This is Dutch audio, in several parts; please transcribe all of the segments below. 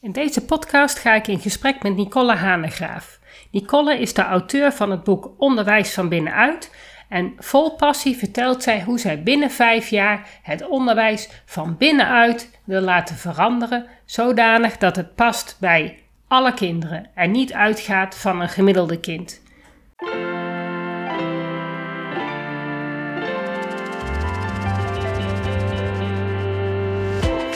In deze podcast ga ik in gesprek met Nicole Hanegraaf. Nicole is de auteur van het boek Onderwijs van binnenuit en vol passie vertelt zij hoe zij binnen vijf jaar het onderwijs van binnenuit wil laten veranderen, zodanig dat het past bij alle kinderen en niet uitgaat van een gemiddelde kind.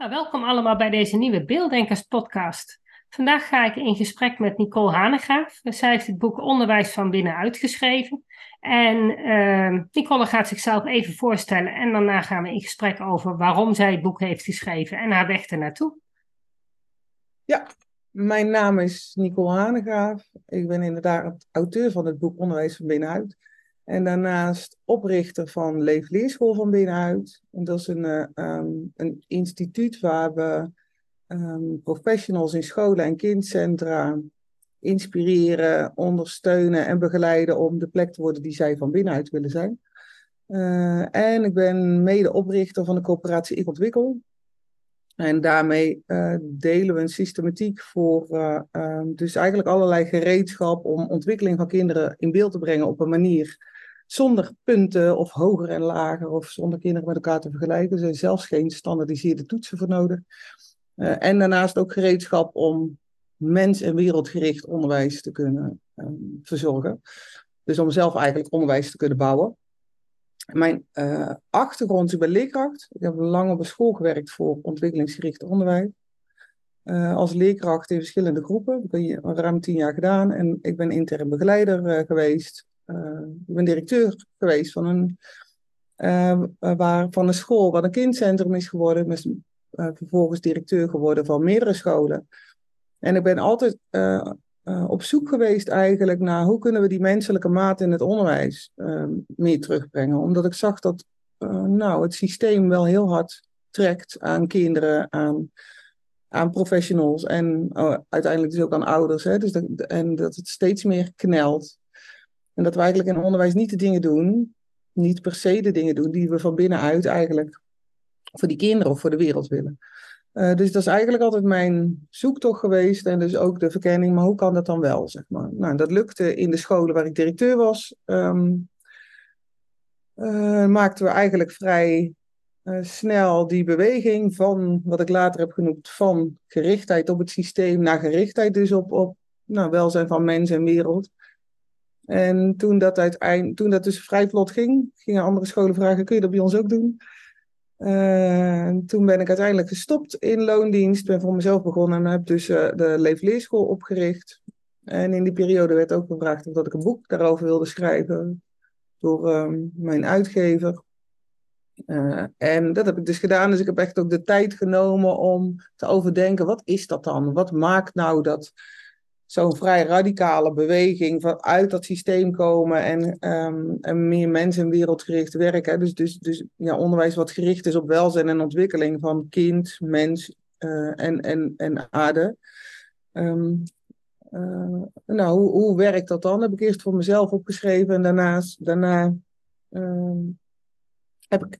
Nou, welkom allemaal bij deze nieuwe Beelddenkers podcast. Vandaag ga ik in gesprek met Nicole Hanegraaf. Zij heeft het boek Onderwijs van binnenuit geschreven. En uh, Nicole gaat zichzelf even voorstellen en daarna gaan we in gesprek over waarom zij het boek heeft geschreven en haar weg ernaartoe. Ja, mijn naam is Nicole Hanegraaf. Ik ben inderdaad auteur van het boek Onderwijs van binnenuit. En daarnaast oprichter van Leef Leerschool van binnenuit. En dat is een, uh, um, een instituut waar we um, professionals in scholen en kindcentra inspireren, ondersteunen en begeleiden om de plek te worden die zij van binnenuit willen zijn. Uh, en ik ben medeoprichter van de coöperatie Ik Ontwikkel. En daarmee uh, delen we een systematiek voor um, dus eigenlijk allerlei gereedschap om ontwikkeling van kinderen in beeld te brengen op een manier zonder punten of hoger en lager of zonder kinderen met elkaar te vergelijken. Er zijn zelfs geen standaardiseerde toetsen voor nodig. Uh, en daarnaast ook gereedschap om mens- en wereldgericht onderwijs te kunnen um, verzorgen. Dus om zelf eigenlijk onderwijs te kunnen bouwen. Mijn uh, achtergrond is bij leerkracht. Ik heb lang op een school gewerkt voor ontwikkelingsgericht onderwijs. Uh, als leerkracht in verschillende groepen. Dat heb ik ruim tien jaar gedaan. En ik ben intern begeleider uh, geweest. Uh, ik ben directeur geweest van een, waar, van een school wat een kindcentrum is geworden. Ben vervolgens directeur geworden van meerdere scholen. En ik ben altijd op zoek geweest eigenlijk naar hoe kunnen we die menselijke maat in het onderwijs meer terugbrengen. Omdat ik zag dat nou, het systeem wel heel hard trekt aan kinderen, aan aan professionals en uiteindelijk dus ook aan ouders. Hè? Dus en dat het steeds meer knelt. En dat we eigenlijk in onderwijs niet de dingen doen, niet per se de dingen doen die we van binnenuit eigenlijk voor die kinderen of voor de wereld willen. Uh, dus dat is eigenlijk altijd mijn zoektocht geweest en dus ook de verkenning, maar hoe kan dat dan wel, zeg maar. Nou, dat lukte in de scholen waar ik directeur was. Um, uh, maakten we eigenlijk vrij uh, snel die beweging van, wat ik later heb genoemd, van gerichtheid op het systeem naar gerichtheid dus op, op nou, welzijn van mens en wereld. En toen dat, uiteindelijk, toen dat dus vrij vlot ging, gingen andere scholen vragen, kun je dat bij ons ook doen? Uh, toen ben ik uiteindelijk gestopt in loondienst, ben voor mezelf begonnen en heb dus uh, de Leefleerschool opgericht. En in die periode werd ook gevraagd of dat ik een boek daarover wilde schrijven door um, mijn uitgever. Uh, en dat heb ik dus gedaan. Dus ik heb echt ook de tijd genomen om te overdenken: wat is dat dan? Wat maakt nou dat zo'n vrij radicale beweging vanuit dat systeem komen en, um, en meer mensen- en wereldgericht werken? Dus, dus, dus ja, onderwijs wat gericht is op welzijn en ontwikkeling van kind, mens uh, en, en, en aarde. Um, uh, nou, hoe, hoe werkt dat dan? Heb ik eerst voor mezelf opgeschreven en daarnaast, daarna. Um, heb ik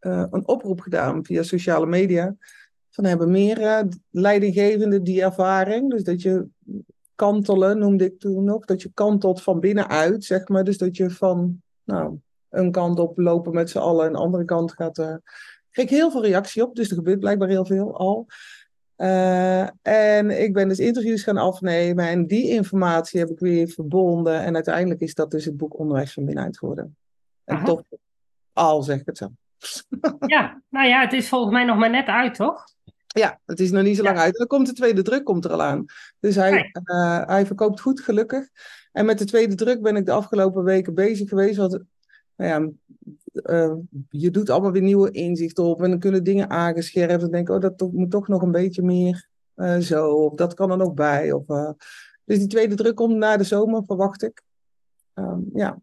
uh, een oproep gedaan via sociale media. Van hebben meer uh, leidinggevenden die ervaring. Dus dat je kantelen, noemde ik toen nog. Dat je kantelt van binnenuit, zeg maar. Dus dat je van nou, een kant op lopen met z'n allen en de andere kant gaat. Uh, kreeg heel veel reactie op, dus er gebeurt blijkbaar heel veel al. Uh, en ik ben dus interviews gaan afnemen en die informatie heb ik weer verbonden. En uiteindelijk is dat dus het boek Onderwijs van Binnenuit geworden. En toch al zeg ik het zo. Ja, nou ja, het is volgens mij nog maar net uit, toch? Ja, het is nog niet zo lang ja. uit. Dan komt de tweede druk komt er al aan. Dus hij, uh, hij verkoopt goed, gelukkig. En met de tweede druk ben ik de afgelopen weken bezig geweest. Want nou ja, uh, je doet allemaal weer nieuwe inzichten op. En dan kunnen dingen aangescherpt. En denk oh, dat moet toch nog een beetje meer uh, zo. Of dat kan er nog bij. Of, dus die tweede druk komt na de zomer, verwacht ik. Um, ja.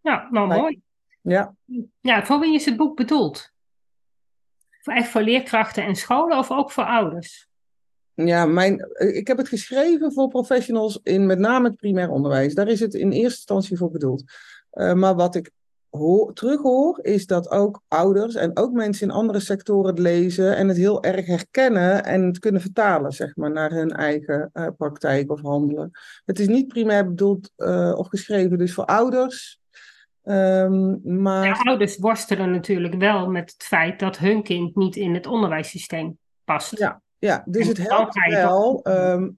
Ja, nou mooi. Ja. Ja, voor wie is het boek bedoeld? Echt voor leerkrachten en scholen of ook voor ouders? Ja, mijn, ik heb het geschreven voor professionals in met name het primair onderwijs. Daar is het in eerste instantie voor bedoeld. Uh, maar wat ik hoor, terughoor, is dat ook ouders en ook mensen in andere sectoren het lezen en het heel erg herkennen en het kunnen vertalen, zeg maar, naar hun eigen uh, praktijk of handelen. Het is niet primair bedoeld uh, of geschreven dus voor ouders. Um, maar... Ouders worstelen natuurlijk wel met het feit dat hun kind niet in het onderwijssysteem past. Ja, ja dus en het helpt wel. Um,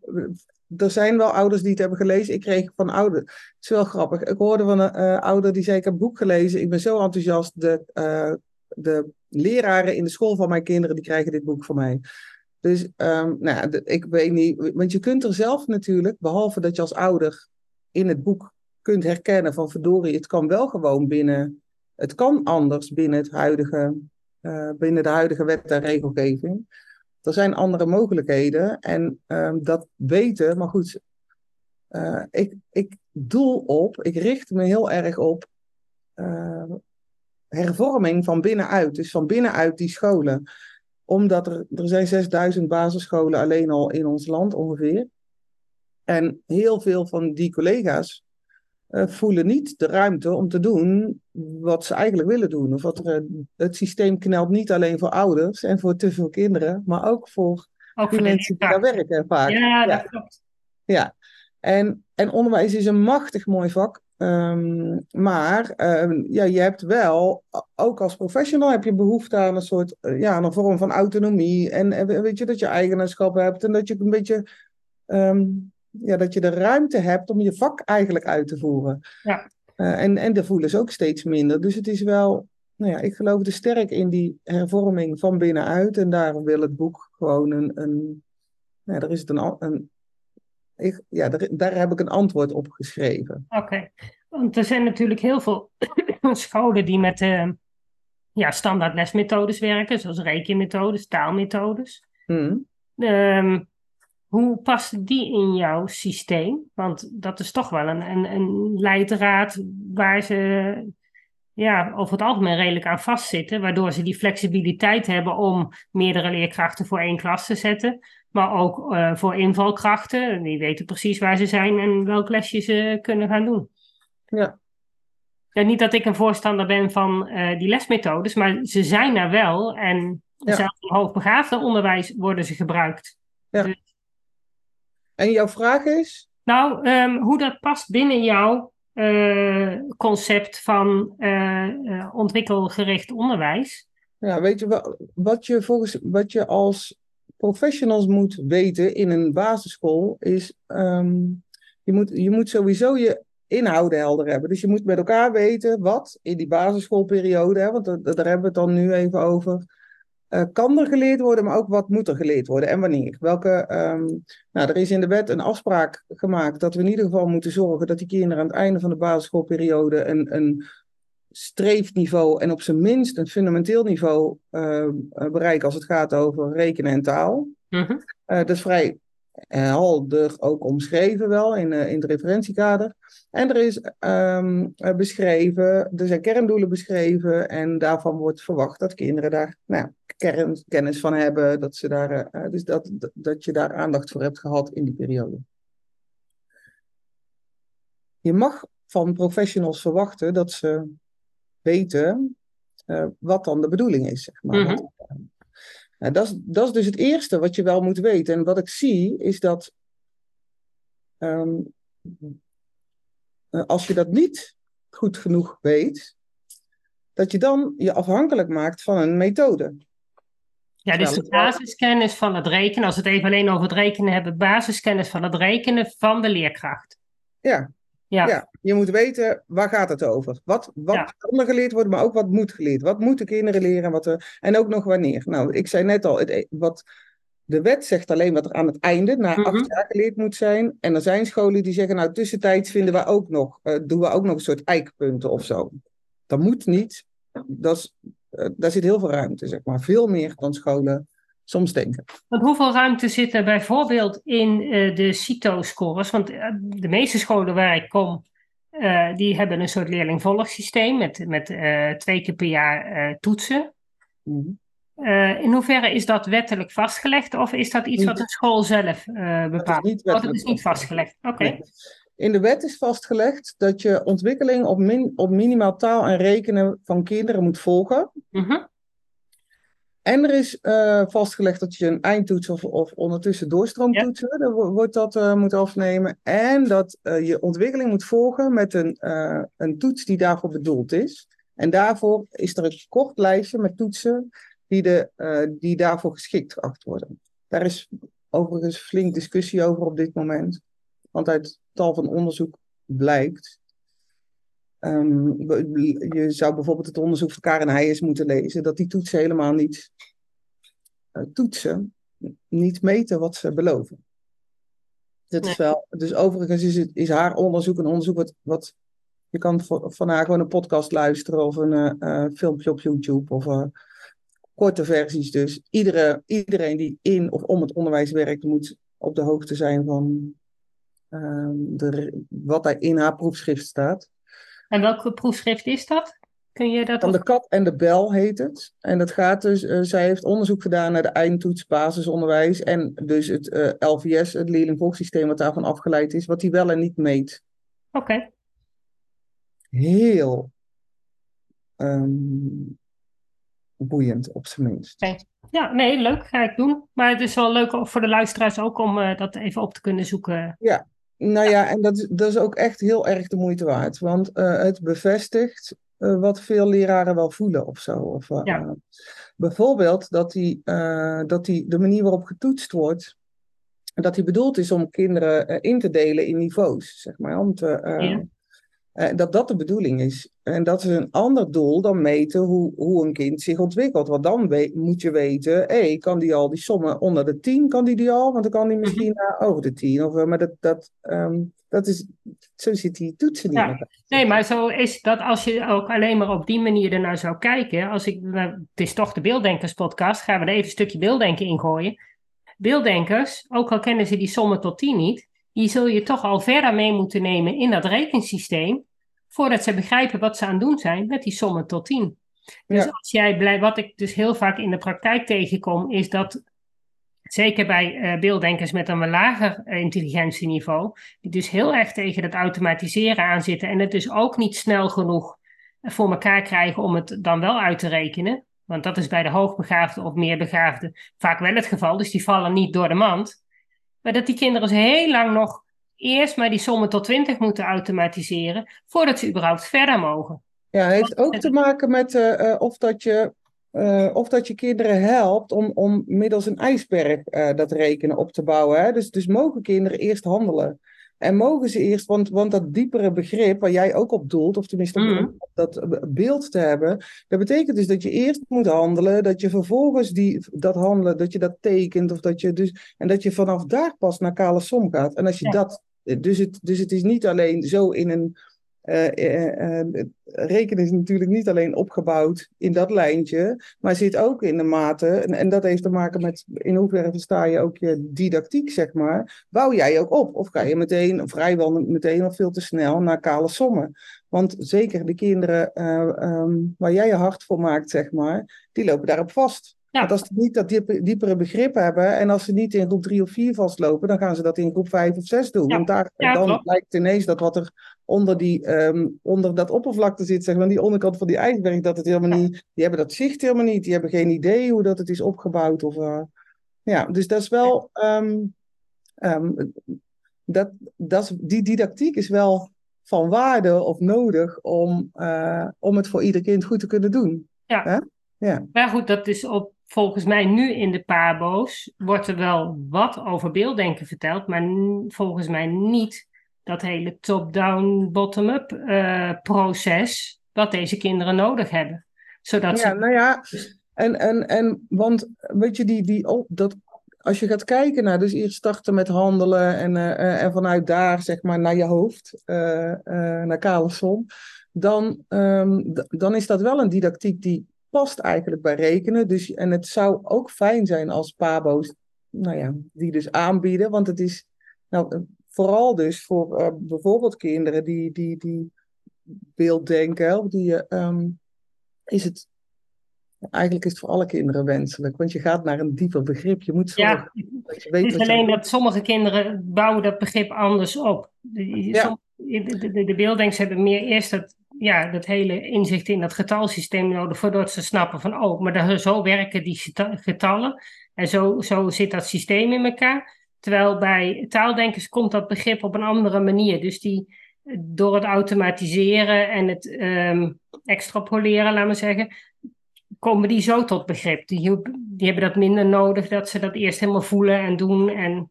er zijn wel ouders die het hebben gelezen. Ik kreeg van ouders. Het is wel grappig. Ik hoorde van een uh, ouder die zei: Ik heb een boek gelezen. Ik ben zo enthousiast. De, uh, de leraren in de school van mijn kinderen die krijgen dit boek van mij. Dus um, nou ik weet niet. Want je kunt er zelf natuurlijk, behalve dat je als ouder in het boek kunt herkennen van verdorie, het kan wel gewoon binnen. Het kan anders binnen, het huidige, uh, binnen de huidige wet en regelgeving. Er zijn andere mogelijkheden en um, dat weten, maar goed, uh, ik, ik doel op, ik richt me heel erg op uh, hervorming van binnenuit, dus van binnenuit die scholen. Omdat er, er zijn 6000 basisscholen alleen al in ons land ongeveer. En heel veel van die collega's voelen niet de ruimte om te doen wat ze eigenlijk willen doen. Of wat er, het systeem knelt niet alleen voor ouders en voor te veel kinderen, maar ook voor ook die mensen die daar werken vaak. Ja, dat klopt. Ja, en, en onderwijs is een machtig mooi vak. Um, maar um, ja, je hebt wel, ook als professional heb je behoefte aan een soort, uh, ja, een vorm van autonomie. En, en weet je, dat je eigenaarschap hebt en dat je een beetje um, ja, dat je de ruimte hebt om je vak eigenlijk uit te voeren. Ja. Uh, en, en de voelen is ook steeds minder. Dus het is wel, nou ja, ik geloof er sterk in die hervorming van binnenuit. En daarom wil het boek gewoon een, een daar is het een, een ik, ja, daar, daar heb ik een antwoord op geschreven. Oké, okay. want er zijn natuurlijk heel veel scholen die met uh, ja, standaard lesmethodes werken, zoals rekenmethodes, taalmethodes. Mm. Um, hoe past die in jouw systeem? Want dat is toch wel een, een, een leidraad waar ze ja, over het algemeen redelijk aan vastzitten, waardoor ze die flexibiliteit hebben om meerdere leerkrachten voor één klas te zetten, maar ook uh, voor invalkrachten. Die weten precies waar ze zijn en welk lesje ze kunnen gaan doen. Ja. ja niet dat ik een voorstander ben van uh, die lesmethodes, maar ze zijn er wel en ja. zelfs in hoogbegaafde onderwijs worden ze gebruikt. Ja. Dus en jouw vraag is? Nou, um, hoe dat past binnen jouw uh, concept van uh, uh, ontwikkelgericht onderwijs. Ja, weet je wat, wat je volgens wat je als professionals moet weten in een basisschool is um, je moet, je moet sowieso je inhouden helder hebben. Dus je moet met elkaar weten wat in die basisschoolperiode, hè, want daar, daar hebben we het dan nu even over kan er geleerd worden, maar ook wat moet er geleerd worden en wanneer. Welke, um, nou, er is in de wet een afspraak gemaakt dat we in ieder geval moeten zorgen dat die kinderen aan het einde van de basisschoolperiode een, een streefniveau en op zijn minst een fundamenteel niveau uh, bereiken als het gaat over rekenen en taal. Mm -hmm. uh, dat is vrij helder ook omschreven wel in, in het referentiekader. En er is um, beschreven, er zijn kerndoelen beschreven en daarvan wordt verwacht dat kinderen daar nou, kern, kennis van hebben, dat, ze daar, uh, dus dat, dat, je daar aandacht voor hebt gehad in die periode. Je mag van professionals verwachten dat ze weten uh, wat dan de bedoeling is. Zeg maar. Mm -hmm. nou, dat, is, dat is dus het eerste wat je wel moet weten. En wat ik zie is dat um, als je dat niet goed genoeg weet, dat je dan je afhankelijk maakt van een methode. Ja, dus de basiskennis van het rekenen, als we het even alleen over het rekenen hebben, basiskennis van het rekenen van de leerkracht. Ja. Ja. ja. je moet weten waar gaat het over. Wat, wat Ja. kan er geleerd worden, maar ook wat moet geleerd. Wat moeten kinderen leren wat er, en ook nog wanneer. Nou, ik zei net al, het, e- wat De wet zegt alleen wat er aan het einde, na Mhm. acht jaar geleerd moet zijn. En er zijn scholen die zeggen, nou tussentijds vinden we ook nog, eh, doen we ook nog een soort eikpunten of zo. Dat moet niet. Dat is, eh, daar zit heel veel ruimte, zeg maar. Veel meer dan scholen soms denken. Want hoeveel ruimte zit er bijvoorbeeld in eh, de CITO-scores? Want de meeste scholen waar ik kom, die hebben een soort leerlingvolgsysteem met, met twee keer per jaar toetsen. Mhm. Eh, in hoeverre is dat wettelijk vastgelegd of is dat iets wat een school zelf eh, Dat is bepaalt? Oh, dat is niet vastgelegd. Oké. Nee. In de wet is vastgelegd dat je ontwikkeling op, min, op minimaal taal en rekenen van kinderen moet volgen. Mhm. En er is eh, vastgelegd dat je een eindtoets of, of ondertussen doorstroomtoetsen, wordt dat eh, moet afnemen. En dat eh, je ontwikkeling moet volgen met een, eh, een toets die daarvoor bedoeld is. En daarvoor is er een kort lijstje met toetsen die, de, eh, die daarvoor geschikt geacht worden. Daar is overigens flink discussie over op dit moment. Want uit tal van onderzoek blijkt. ehm, je zou bijvoorbeeld het onderzoek van Karen Heijers moeten lezen, dat die toetsen helemaal niet eh, toetsen, niet meten wat ze beloven. Dat is wel, dus overigens is, het, is haar onderzoek een onderzoek wat, wat je kan van, haar gewoon een podcast luisteren of een eh, filmpje op YouTube of korte versies. Dus iedere, iedereen die in of om het onderwijs werkt moet op de hoogte zijn van ehm, de, wat er in haar proefschrift staat. En welke proefschrift is dat? Kun je dat Van de kat en de bel heet het. En dat gaat dus, eh, zij heeft onderzoek gedaan naar de eindtoets basisonderwijs en dus het eh, LVS, het leerlingvolgsysteem wat daarvan afgeleid is, wat die wel en niet meet. Oké. Heel ehm, boeiend, op zijn minst. Ja, nee, leuk. Ga ik doen. Maar het is wel leuk voor de luisteraars ook om eh, dat even op te kunnen zoeken. Nou ja, en dat is, dat is ook echt heel erg de moeite waard. Want eh, het bevestigt eh, wat veel leraren wel voelen of zo. Of, Ja. bijvoorbeeld dat, die, dat die, de manier waarop getoetst wordt, dat die bedoeld is om kinderen in te delen in niveaus, zeg maar. Om te, Ja. Eh, dat dat de bedoeling is. En dat is een ander doel dan meten hoe, hoe een kind zich ontwikkelt. Want dan moet je weten, hé, kan die al die sommen onder de 10, kan die die al? Want dan kan die misschien naar over de 10. Of, maar dat, dat, ehm, dat is, zo zit die toetsen niet. Ja. in. Nee, maar zo is dat als je ook alleen maar op die manier ernaar zou kijken. Als ik, nou, het is toch de Beelddenkers podcast, gaan we er even een stukje beelddenken ingooien. Beelddenkers, ook al kennen ze die sommen tot 10 niet, die zul je toch al verder mee moeten nemen in dat rekensysteem. Voordat ze begrijpen wat ze aan het doen zijn met die sommen tot 10. Dus Ja. als jij blij, wat ik dus heel vaak in de praktijk tegenkom, is dat zeker bij eh, beelddenkers met een lager intelligentieniveau, die dus heel erg tegen het automatiseren aanzitten en het dus ook niet snel genoeg voor elkaar krijgen om het dan wel uit te rekenen. Want dat is bij de hoogbegaafden of meerbegaafden vaak wel het geval, dus die vallen niet door de mand. Maar dat die kinderen dus heel lang nog eerst maar die sommen tot 20 moeten automatiseren voordat ze überhaupt verder mogen. Ja, het heeft ook te maken met eh, eh, of, dat je, eh, of dat je kinderen helpt om, om middels een ijsberg dat rekenen op te bouwen. Hè? Dus, dus mogen kinderen eerst handelen. En mogen ze eerst, want, want dat diepere begrip waar jij ook op doelt, of tenminste op dat eh, beeld te hebben, dat betekent dus dat je eerst moet handelen, dat je vervolgens die, dat handelen, dat je dat tekent, of dat je dus, en dat je vanaf daar pas naar kale som gaat. En als je Ja. dat, dus het, dus het is niet alleen zo in een rekenen is natuurlijk niet alleen opgebouwd in dat lijntje, maar zit ook in de mate, en, dat heeft te maken met in hoeverre versta je ook je didactiek, zeg maar. Bouw jij ook op? Of ga je meteen, vrijwel meteen of veel te snel naar kale sommen? Want zeker de kinderen eh, ehm, waar jij je hart voor maakt, zeg maar, die lopen daarop vast. Ja. Als ze niet dat diepe- diepere begrip hebben en als ze niet in groep 3 of 4 vastlopen, dan gaan ze dat in groep 5 of 6 doen. Ja. Want daar, Ja, dan klopt. blijkt ineens dat wat er onder, die, ehm, onder dat oppervlakte zit, zeg maar, die onderkant van die ijsberg, dat het helemaal niet, die hebben dat zicht helemaal niet, die hebben geen idee hoe dat het is opgebouwd. Of, eh, ja, dus dat is wel, ehm, ehm, dat, dat is, die didactiek is wel van waarde of nodig om, eh, om het voor ieder kind goed te kunnen doen. Ja. Ja. Maar goed, dat is op, volgens mij nu in de pabo's wordt er wel wat over beelddenken verteld, maar volgens mij niet dat hele top-down, bottom-up eh, proces wat deze kinderen nodig hebben. Zodat Ja, ze... nou ja, en, en, en want weet je, die, die, op- dat als je gaat kijken naar, dus eerst starten met handelen en, uh, en vanuit daar zeg maar naar je hoofd, naar kale som, dan, um, dan is dat wel een didactiek die past eigenlijk bij rekenen. Dus, en het zou ook fijn zijn als pabo's, nou ja, die dus aanbieden, want het is nou, vooral dus voor bijvoorbeeld kinderen die, die, die beelddenken, die, um, is het Eigenlijk is het voor alle kinderen wenselijk, want je gaat naar een dieper begrip. Je moet zorgen ja, dat je weet. Het is alleen dat sommige kinderen bouwen dat begrip anders op. De, ja. de, de, de beelddenkers hebben meer eerst dat, ja, dat hele inzicht in dat getalsysteem nodig voordat ze snappen van, oh, maar zo werken die getallen en zo, zo zit dat systeem in elkaar. Terwijl bij taaldenkers komt dat begrip op een andere manier. Dus die door het automatiseren en het um, extrapoleren, laten we zeggen, komen die zo tot begrip. Die, die hebben dat minder nodig, dat ze dat eerst helemaal voelen en doen. En,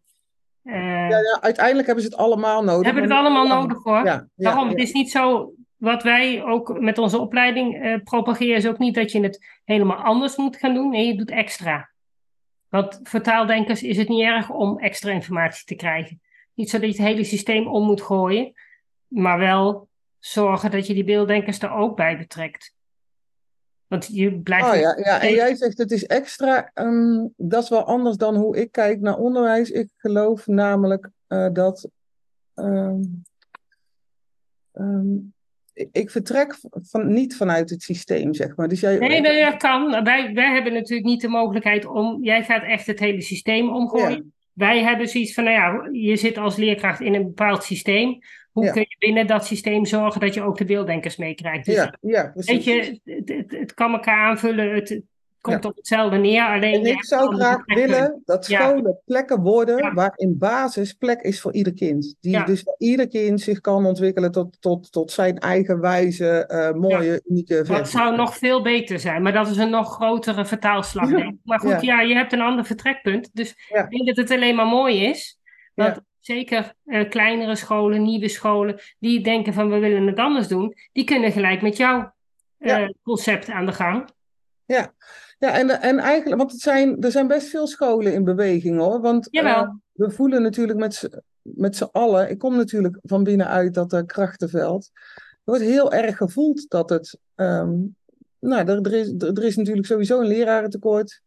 uh, ja, ja, uiteindelijk hebben ze het allemaal nodig. Hebben het allemaal nodig hoor. Ja, Waarom? Het is niet zo, wat wij ook met onze opleiding uh, propageren, is ook niet dat je het helemaal anders moet gaan doen. Nee, je doet extra. Want voor taaldenkers is het niet erg om extra informatie te krijgen. Niet zo dat je het hele systeem om moet gooien, maar wel zorgen dat je die beelddenkers er ook bij betrekt. Want je blijft. Oh ja, ja, en jij zegt het is extra. Um, dat is wel anders dan hoe ik kijk naar onderwijs. Ik geloof namelijk uh, dat. Um, um, ik vertrek van, niet vanuit het systeem, zeg maar. Dus jij, nee, nee, dat kan. Wij, wij hebben natuurlijk niet de mogelijkheid om. Jij gaat echt het hele systeem omgooien. Wij hebben zoiets van, nou ja, je zit als leerkracht in een bepaald systeem. Hoe kun je binnen dat systeem zorgen dat je ook de beelddenkers meekrijgt? Dus, ja, ja, precies. Weet je, het, het, kan elkaar aanvullen, het, komt op hetzelfde neer. Alleen ik zou graag willen dat scholen plekken worden waarin basis plek is voor ieder kind. Die, Dus ieder kind zich kan ontwikkelen tot, tot, tot zijn eigen wijze, uh, mooie, unieke versie. Dat zou nog veel beter zijn, maar dat is een nog grotere vertaalslag. Maar goed, ja. je hebt een ander vertrekpunt. Dus ik denk dat het alleen maar mooi is. Want zeker uh, kleinere scholen, nieuwe scholen, die denken van we willen het anders doen, die kunnen gelijk met jouw uh, concept aan de gang. Ja, ja en, en eigenlijk, want het zijn, er zijn best veel scholen in beweging hoor. Want uh, we voelen natuurlijk met z'n allen, ik kom natuurlijk van binnenuit dat uh, krachtenveld. Er wordt heel erg gevoeld dat het, um, nou, er, er, is, er is natuurlijk sowieso een lerarentekort.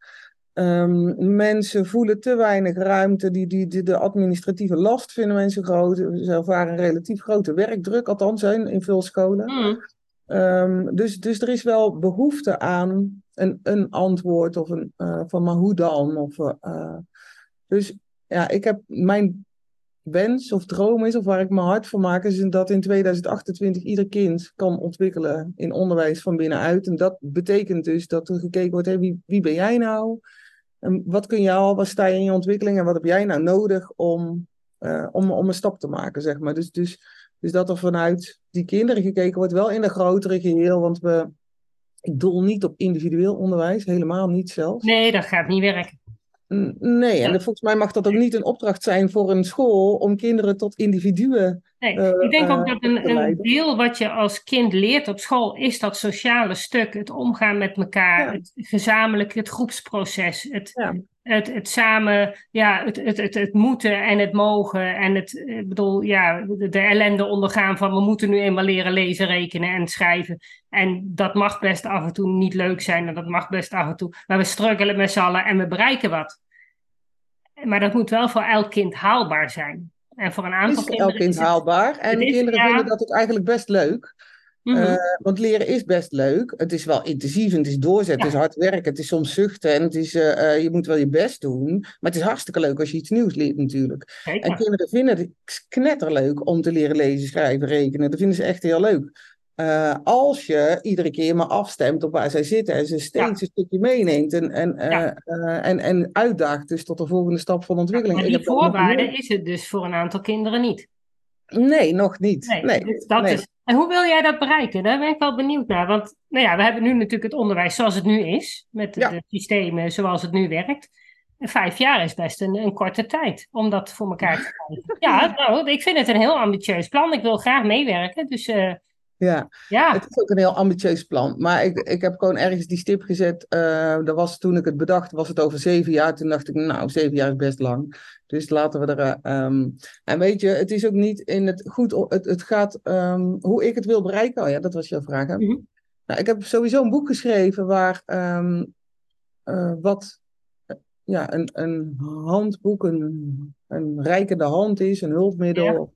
Um, mensen voelen te weinig ruimte. Die, die, die, de administratieve last vinden mensen groot. Ze ervaren een relatief grote werkdruk, althans in, in veel scholen. Mm. Um, dus, dus er is wel behoefte aan een, een antwoord of een uh, van maar hoe dan? Of, uh, dus ja, ik heb mijn wens of droom is, of waar ik me hard voor maak, is dat in 2028 ieder kind kan ontwikkelen in onderwijs van binnenuit. En dat betekent dus dat er gekeken wordt, hey, wie, wie ben jij nou? En wat kun je al, waar sta je in je ontwikkeling en wat heb jij nou nodig om, om, om een stap te maken, zeg maar. Dus, dus, dus dat er vanuit die kinderen gekeken wordt, wel in een grotere geheel, want we, ik doel niet op individueel onderwijs, helemaal niet zelfs. Nee, dat gaat niet werken. Nee, en volgens mij mag dat ook niet een opdracht zijn voor een school om kinderen tot individuen. Nee, uh, ik denk ook uh, dat een, een, deel wat je als kind leert op school is dat sociale stuk, het omgaan met elkaar, ja. het gezamenlijk, het groepsproces, het, ja. het, het samen, ja, het, het, het, het moeten en het mogen en het, ik bedoel, ja, de, de ellende ondergaan van we moeten nu eenmaal leren lezen, rekenen en schrijven. En dat mag best af en toe niet leuk zijn en dat mag best af en toe, maar we struggelen met z'n allen en we bereiken wat. Maar dat moet wel voor elk kind haalbaar zijn. En voor een aantal is kinderen. Elk kind haalbaar. En is, kinderen ja. vinden dat ook eigenlijk best leuk. Mm -hmm. uh, want leren is best leuk. Het is wel intensief en het is doorzetten, ja. het is hard werken, het is soms zuchten en het is, uh, uh, je moet wel je best doen. Maar het is hartstikke leuk als je iets nieuws leert natuurlijk. En kinderen vinden het knetterleuk om te leren lezen, schrijven, rekenen. Dat vinden ze echt heel leuk. Uh, als je iedere keer maar afstemt op waar zij zitten en ze steeds ja. een stukje meeneemt en, en, ja. uh, en, en uitdaagt dus tot de volgende stap van ontwikkeling. Ja, die voorwaarde is het dus voor een aantal kinderen niet. Nee, nog niet. Nee, nee. Dus dat nee. Is, en hoe wil jij dat bereiken? Daar ben ik wel benieuwd naar. Want nou ja, we hebben nu natuurlijk het onderwijs zoals het nu is, met de, systemen zoals het nu werkt. En vijf jaar is best een, een, korte tijd om dat voor elkaar te krijgen. ja, nou, ik vind het een heel ambitieus plan. Ik wil graag meewerken. Dus Ja. ja, het is ook een heel ambitieus plan. Maar ik, ik heb gewoon ergens die stip gezet. Uh, dat was toen ik het bedacht, was het over zeven jaar. Toen dacht ik, nou, zeven jaar is best lang. Dus laten we er. Um, en weet je, het is ook niet in het goed. Het, het gaat um, hoe ik het wil bereiken. Oh ja, dat was jouw vraag. Hè? Mm nou, ik heb sowieso een boek geschreven waar um, uh, wat ja, een, een handboek, een, een rijkende hand is, een hulpmiddel.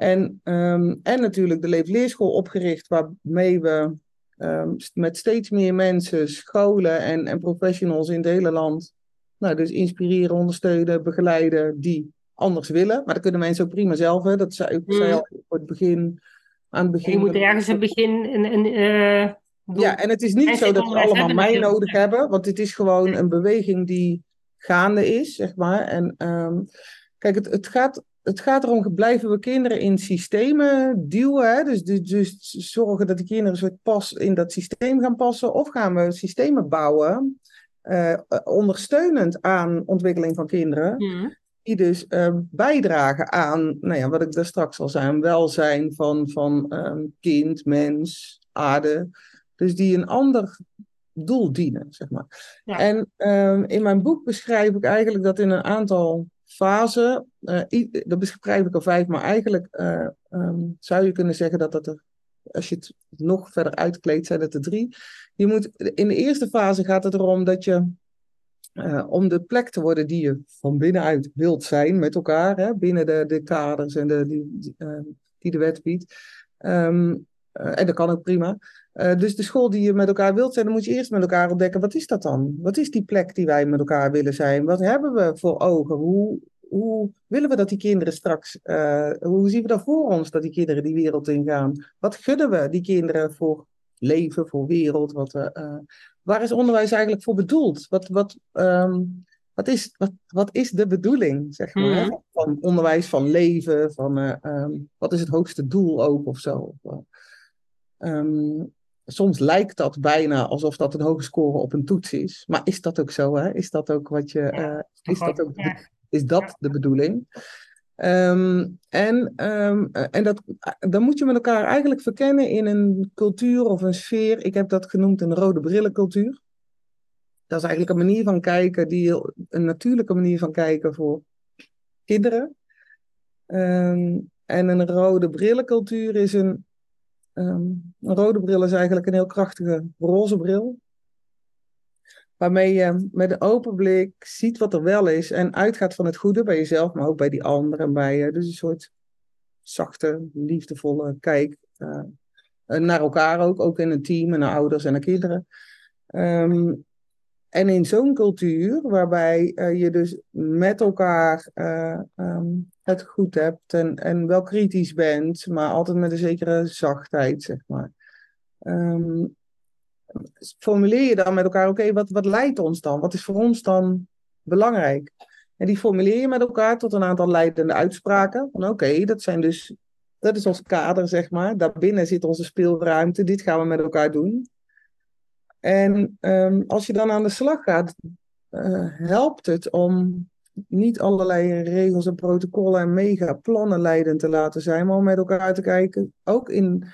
En, um, en natuurlijk de Leefleerschool opgericht, waarmee we um, met steeds meer mensen, scholen en, en professionals in het hele land, nou, dus inspireren, ondersteunen, begeleiden die anders willen. Maar dat kunnen mensen ook prima zelf. Hè. Dat zei ik mm. zei al het begin. Aan het begin je moet ergens een begin. Een, een, uh, ja, en het is niet zo dat we allemaal mij nodig hebben, want het is gewoon een beweging die gaande is, zeg maar. En um, kijk, het, het gaat het gaat erom, blijven we kinderen in systemen duwen? Hè? Dus, dus, dus, zorgen dat de kinderen een soort pas in dat systeem gaan passen? Of gaan we systemen bouwen, uh, ondersteunend aan ontwikkeling van kinderen, die dus uh, bijdragen aan, nou ja, wat ik daar straks al zei, welzijn van, van um, kind, mens, aarde. Dus die een ander doel dienen, zeg maar. Ja. En um, in mijn boek beschrijf ik eigenlijk dat in een aantal fase. Uh, dat beschrijf ik al vijf, maar eigenlijk uh, um, zou je kunnen zeggen dat dat er, als je het nog verder uitkleedt, zijn het er drie. Je moet, in de eerste fase gaat het erom dat je, uh, om de plek te worden die je van binnenuit wilt zijn met elkaar, hè, binnen de, de kaders en de, die, die, die de wet biedt. Um, en dat kan ook prima. Dus de school die je met elkaar wilt zijn, dan moet je eerst met elkaar ontdekken, wat is dat dan? Wat is die plek die wij met elkaar willen zijn? Wat hebben we voor ogen? Hoe, hoe willen we dat die kinderen straks, uh, hoe zien we dat voor ons, dat die kinderen die wereld ingaan? Wat gunnen we die kinderen voor leven, voor wereld? Wat, uh, waar is onderwijs eigenlijk voor bedoeld? Wat, wat, um, wat, is, wat, wat is de bedoeling, zeg maar, mm. van onderwijs, van leven, van um, wat is het hoogste doel ook of zo? Um, soms lijkt dat bijna alsof dat een hoge score op een toets is. Maar is dat ook zo? Hè? Is dat ook wat je. Ja, uh, is, dat ook de, is dat de bedoeling? Um, en um, en dat, dan moet je met elkaar eigenlijk verkennen in een cultuur of een sfeer. Ik heb dat genoemd een rode brillencultuur. Dat is eigenlijk een manier van kijken, die, een natuurlijke manier van kijken voor kinderen. Um, en een rode brillencultuur is een een rode bril is eigenlijk een heel krachtige roze bril. Waarmee je met een open blik ziet wat er wel is en uitgaat van het goede bij jezelf, maar ook bij die anderen. Bij je. Dus een soort zachte, liefdevolle kijk uh, naar elkaar ook, ook in een team en naar ouders en naar kinderen. Um, en in zo'n cultuur, waarbij je dus met elkaar um, het goed hebt en, en wel kritisch bent, maar altijd met een zekere zachtheid, zeg maar. Um, formuleer je dan met elkaar, oké, wat, wat leidt ons dan? Wat is voor ons dan belangrijk? En die formuleer je met elkaar tot een aantal leidende uitspraken. Van oké, dat zijn dus, dat is ons kader, zeg maar. Daarbinnen zit onze speelruimte, dit gaan we met elkaar doen. En um, als je dan aan de slag gaat, uh, helpt het om niet allerlei regels en protocollen en mega plannen leidend te laten zijn, maar om met elkaar te kijken, ook in,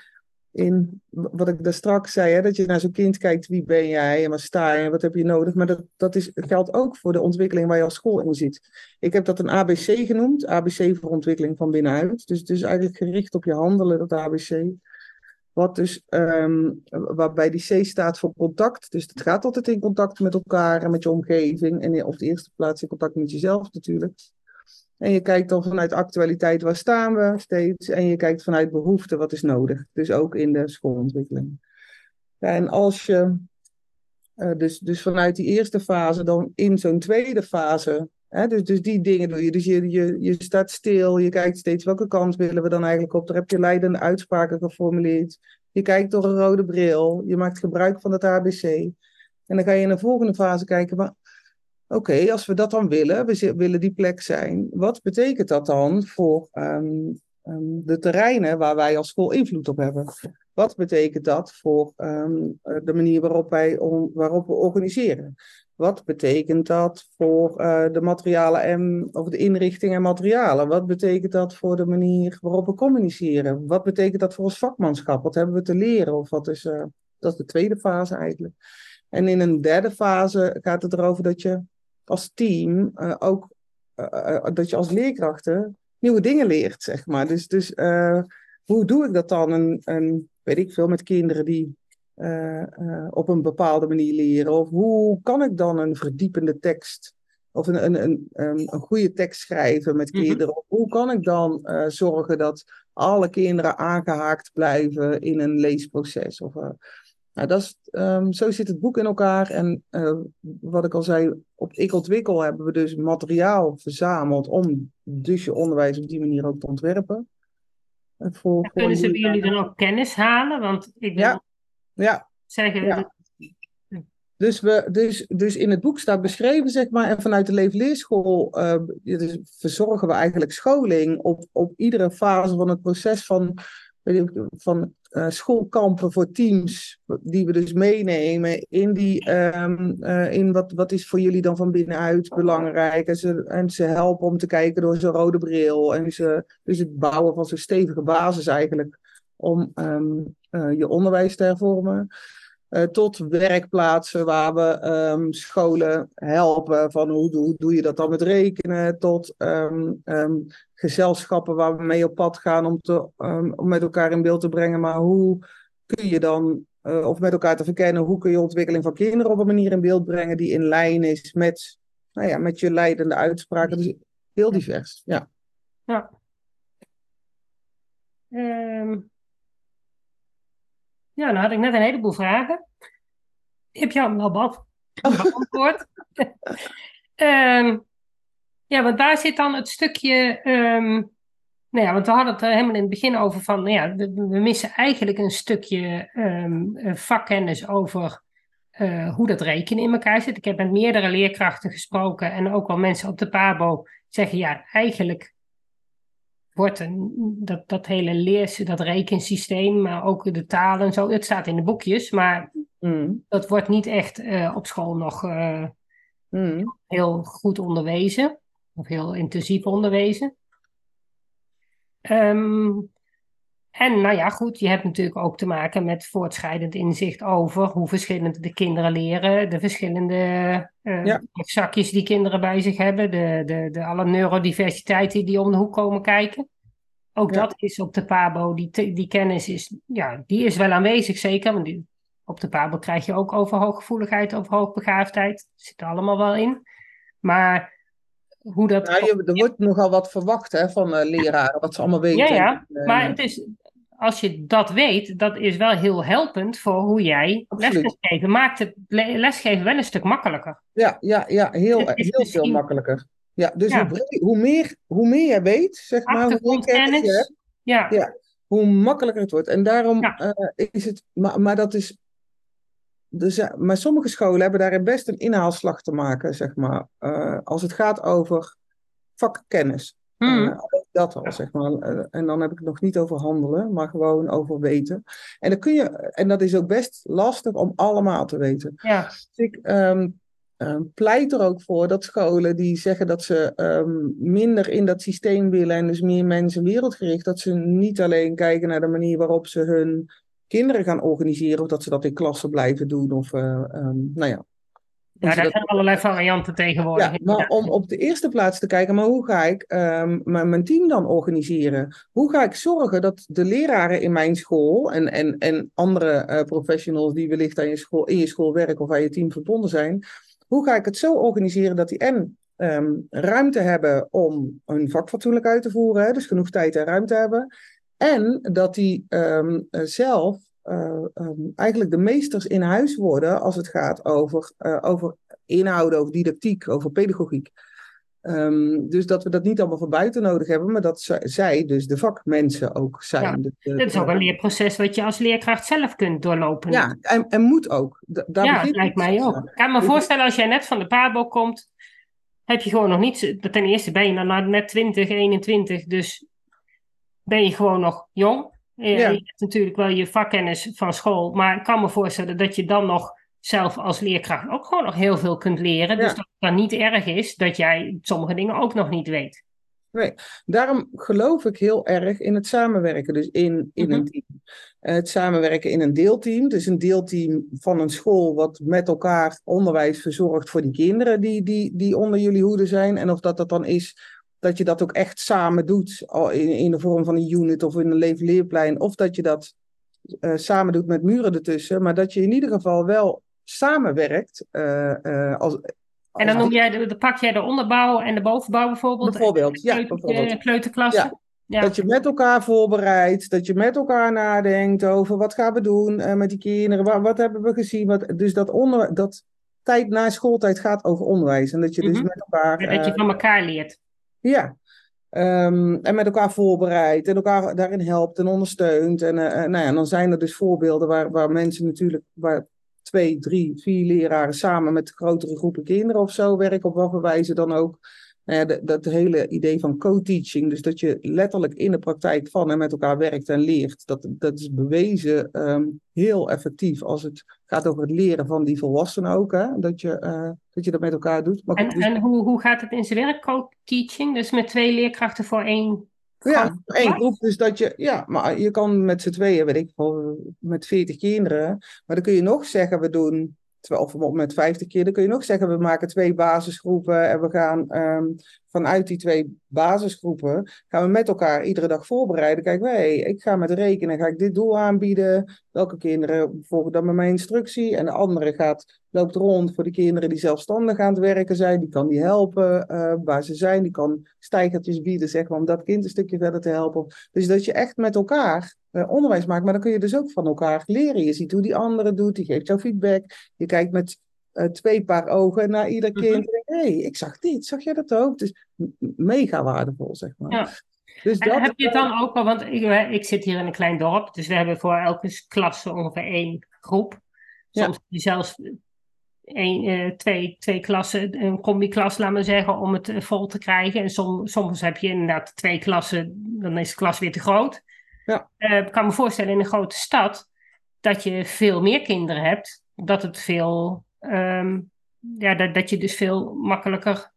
in wat ik daar straks zei, hè, dat je naar zo'n kind kijkt, wie ben jij en waar sta je en wat heb je nodig, maar dat, dat is, geldt ook voor de ontwikkeling waar je als school in zit. Ik heb dat een ABC genoemd, ABC voor ontwikkeling van binnenuit, dus, dus eigenlijk gericht op je handelen, dat ABC. Wat dus, um, waarbij die C staat voor contact. Dus het gaat altijd in contact met elkaar en met je omgeving. En op de eerste plaats in contact met jezelf natuurlijk. En je kijkt dan vanuit actualiteit, waar staan we steeds? En je kijkt vanuit behoefte, wat is nodig? Dus ook in de schoolontwikkeling. Ja, en als je uh, dus, dus vanuit die eerste fase dan in zo'n tweede fase Hè, dus, dus die dingen doe je. Dus je, je, je staat stil, je kijkt steeds welke kant willen we dan eigenlijk op. Daar heb je leidende uitspraken geformuleerd. Je kijkt door een rode bril, je maakt gebruik van het ABC. En dan ga je in de volgende fase kijken, maar oké, als we dat dan willen, we willen die plek zijn, wat betekent dat dan voor um, um, de terreinen waar wij als school invloed op hebben? Wat betekent dat voor um, de manier waarop, wij waarop we organiseren? Wat betekent dat voor uh, de materialen en of de inrichting en materialen? Wat betekent dat voor de manier waarop we communiceren? Wat betekent dat voor ons vakmanschap? Wat hebben we te leren? Of wat is, uh, dat is de tweede fase eigenlijk. En in een derde fase gaat het erover dat je als team uh, ook, dat je als leerkrachten nieuwe dingen leert, zeg maar. Dus, dus hoe doe ik dat dan? En, en weet ik veel, met kinderen die op een bepaalde manier leren? Of hoe kan ik dan een verdiepende tekst of een, een, een, een, een goede tekst schrijven met mhm. kinderen? Mm -hmm. Hoe kan ik dan zorgen dat alle kinderen aangehaakt blijven in een leesproces? Of, nou, dat is, um, zo zit het boek in elkaar. En wat ik al zei, op Ik Ontwikkel hebben we dus materiaal verzameld om dus je onderwijs op die manier ook te ontwerpen. Voor, kunnen ze bij jullie dan ook kennis halen? Want ik ben ja. Ja. zeggen. Ja. Dus, we, dus, dus in het boek staat beschreven, zeg maar, en vanuit de Leefleerschool uh, dus verzorgen we eigenlijk scholing op, op iedere fase van het proces van, van uh, schoolkampen voor teams, die we dus meenemen in, die, um, uh, in wat, wat is voor jullie dan van binnenuit belangrijk. En ze, en ze helpen om te kijken door zo'n rode bril. En ze, dus het bouwen van zo'n stevige basis eigenlijk om um, uh, je onderwijs te hervormen. Uh, tot werkplaatsen waar we um, scholen helpen van hoe, doe je dat dan met rekenen, tot um, gezelschappen waar we mee op pad gaan om, te, om met elkaar in beeld te brengen. Maar hoe kun je dan, uh, of met elkaar te verkennen, hoe kun je ontwikkeling van kinderen op een manier in beeld brengen die in lijn is met, nou ja, met je leidende uitspraken. Dus heel divers, ja. Ja. Ja, nou had ik net een heleboel vragen. heb je allemaal beantwoord. um, ja, want daar zit dan het stukje. Um, nou ja, want we hadden het er helemaal in het begin over van. Nou ja, we, missen eigenlijk een stukje um, vakkennis over uh, hoe dat rekenen in elkaar zit. Ik heb met meerdere leerkrachten gesproken en ook wel mensen op de PABO zeggen ja, eigenlijk wordt een, dat, dat hele leers, dat rekensysteem, maar ook de talen en zo, het staat in de boekjes, maar mm. dat wordt niet echt uh, op school nog uh, mm. heel goed onderwezen, of heel intensief onderwezen. Um, en nou ja, goed, je hebt natuurlijk ook te maken met voortschrijdend inzicht over hoe verschillend de kinderen leren, de verschillende uh, ja. zakjes die kinderen bij zich hebben, de, de, de alle neurodiversiteit die, die om de hoek komen kijken. Ook dat is op de PABO, die, die kennis is, ja, die is wel aanwezig zeker, want die, op de PABO krijg je ook over hooggevoeligheid, over hoogbegaafdheid, zit er allemaal wel in. Maar hoe dat... Nou, je, er wordt nogal wat verwacht hè, van uh, leraren, wat ze allemaal weten. Ja, ja. maar het is, als je dat weet, dat is wel heel helpend voor hoe jij les kunt geven. Maakt het lesgeven wel een stuk makkelijker. Ja, ja, ja heel, heel veel makkelijker. Ja, dus Hoe, hoe, meer, hoe meer je weet, zeg maar, hoe meer kennis je hebt, ja. ja. hoe makkelijker het wordt. En daarom ja. uh, is het, maar, maar dat is, dus, uh, maar sommige scholen hebben daarin best een inhaalslag te maken, zeg maar, uh, als het gaat over vakkennis. Hmm. dat al, zeg maar. en dan heb ik het nog niet over handelen, maar gewoon over weten. En, dan kun je, en dat is ook best lastig om allemaal te weten. Ja. Dus ik um, um, pleit er ook voor dat scholen die zeggen dat ze um, minder in dat systeem willen en dus meer mensen wereldgericht, dat ze niet alleen kijken naar de manier waarop ze hun kinderen gaan organiseren, of dat ze dat in klassen blijven doen, of uh, nou ja, ja, daar zijn allerlei varianten tegenwoordig. Ja, maar om op de eerste plaats te kijken, maar hoe ga ik um, mijn team dan organiseren? Hoe ga ik zorgen dat de leraren in mijn school en, en, en andere uh, professionals die wellicht aan je school, in je school werken of aan je team verbonden zijn, hoe ga ik het zo organiseren dat die en um, ruimte hebben om hun vak fatsoenlijk uit te voeren, hè, dus genoeg tijd en ruimte hebben, en dat die um, zelf uh, um, eigenlijk de meesters in huis worden als het gaat over, uh, over inhouden, over didactiek, over pedagogiek. Um, dus dat we dat niet allemaal van buiten nodig hebben, maar dat zij dus de vakmensen ook zijn. Ja, de, de, dat is ook een leerproces wat je als leerkracht zelf kunt doorlopen. Ja, en, en moet ook. daar ja, dat lijkt mij ook. Ik kan me voorstellen als jij net van de PABO komt, heb je gewoon nog niet... Ten eerste ben je dan net 20, 21, dus ben je gewoon nog jong. Ja. Je hebt natuurlijk wel je vakkennis van school, maar ik kan me voorstellen dat je dan nog zelf als leerkracht ook gewoon nog heel veel kunt leren. Dus dat het dan niet erg is dat jij sommige dingen ook nog niet weet. Nee, daarom geloof ik heel erg in het samenwerken, dus in, in een mhm. team. Het samenwerken in een deelteam, dus een deelteam van een school wat met elkaar onderwijs verzorgt voor die kinderen die, die, die onder jullie hoede zijn. En of dat dat dan is dat je dat ook echt samen doet, in, in de vorm van een unit of in een leven leerplein, of dat je dat uh, samen doet met muren ertussen, maar dat je in ieder geval wel samenwerkt. Uh, uh, als, en dan noem jij de, pak jij de onderbouw en de bovenbouw bijvoorbeeld? Bijvoorbeeld, ja. Bijvoorbeeld. Kleuterklassen? Ja. Dat je met elkaar voorbereidt, dat je met elkaar nadenkt over wat gaan we doen uh, met die kinderen, wat, wat, hebben we gezien. Wat, dus dat, onder, dat tijd na schooltijd gaat over onderwijs. En dat je dus mhm. met elkaar. En dat je van elkaar leert. Ja, Um, en met elkaar voorbereidt en elkaar daarin helpt en ondersteunt. En uh, nou ja, dan zijn er dus voorbeelden waar, waar mensen natuurlijk, waar twee, drie, vier leraren samen met grotere groepen kinderen of zo werken, op voor wijze dan ook. Nou ja, dat hele idee van co-teaching, dus dat je letterlijk in de praktijk van en met elkaar werkt en leert, dat, dat is bewezen um, heel effectief als het gaat over het leren van die volwassenen ook, hè? Dat, je, uh, dat je dat met elkaar doet. Maar en, dus... en hoe, hoe gaat het in zijn werk, co-teaching? Dus met twee leerkrachten voor één ja, één groep. Dus dat je, ja, maar je kan met z'n tweeën, weet ik met veertig kinderen. Maar dan kun je nog zeggen, we doen of met 50 keer, dan kun je nog zeggen, we maken twee basisgroepen en we gaan um, vanuit die twee basisgroepen, gaan we met elkaar iedere dag voorbereiden. Kijk, hey, ik ga met rekenen, ga ik dit doel aanbieden, welke kinderen volgen dan met mijn instructie en de andere gaat, loopt rond voor de kinderen die zelfstandig aan het werken zijn, die kan die helpen uh, waar ze zijn, die kan stijgertjes bieden, zeg maar, om dat kind een stukje verder te helpen. Dus dat je echt met elkaar uh, onderwijs maakt. Maar dan kun je dus ook van elkaar leren. Je ziet hoe die andere doet, die geeft jou feedback. Je kijkt met uh, twee paar ogen naar ieder kind. Hé, hey, ik zag dit, zag jij dat ook? Dus mega waardevol, zeg maar. Ja. Dus dat, heb je het dan ook al, want ik, ik, zit hier in een klein dorp, dus we hebben voor elke klasse ongeveer één groep. Soms ja. zelfs een, uh, twee, twee klassen, een combi-klas, laat maar zeggen, om het vol te krijgen. En som, soms heb je inderdaad twee klassen, dan is de klas weer te groot. Ja. Uh, ik kan me voorstellen in een grote stad dat je veel meer kinderen hebt, dat het veel, um, ja, dat, dat je dus veel makkelijker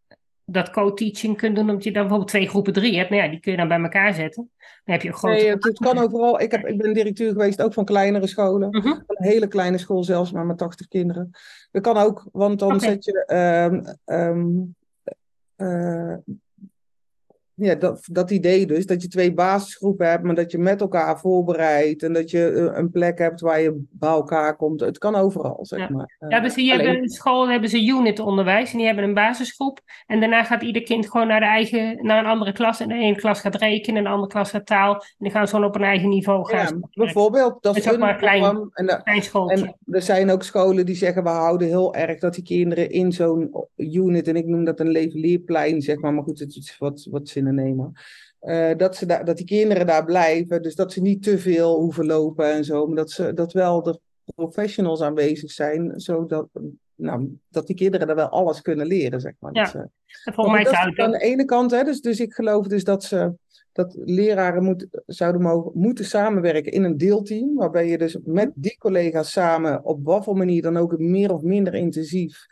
dat co-teaching kunt doen, omdat je dan bijvoorbeeld twee groepen drie hebt. Nou ja, die kun je dan bij elkaar zetten. Dan heb je een grote... Nee, het, kan overal. Ik, heb, ik ben directeur geweest ook van kleinere scholen. Uh Een hele kleine school zelfs, maar met 80 kinderen. Dat kan ook, want dan okay. zet je... Um, um, uh, ja, dat, dat idee dus, dat je twee basisgroepen hebt, maar dat je met elkaar voorbereidt en dat je eh, een plek hebt waar je bij elkaar komt. Het kan overal, zeg maar. Ja, hebben ze, hebben in school hebben ze unitonderwijs en die hebben een basisgroep. En daarna gaat ieder kind gewoon naar, de eigen, naar een andere klas. En de ene klas gaat rekenen, en de andere klas gaat taal. En die gaan zo op een eigen niveau gaan. Ja, bijvoorbeeld, dat is ook maar een klein, en, de, klein schooltje. En er zijn ook scholen die zeggen, we houden heel erg dat die kinderen in zo'n unit, en ik noem dat een leven leerplein, zeg maar, maar goed, het is wat, wat nemen. Uh, dat, ze daar, dat die kinderen daar blijven. Dus dat ze niet te veel hoeven lopen en zo. Maar dat, ze, dat wel de professionals aanwezig zijn. Zodat nou, dat die kinderen daar wel alles kunnen leren, zeg maar. Ja, dat, volgens mij dat aan de ene kant. Hè, dus, dus ik geloof dus dat, ze, dat leraren moet, zouden mogen, moeten samenwerken in een deelteam. Waarbij je dus met die collega's samen op wat voor manier dan ook meer of minder intensief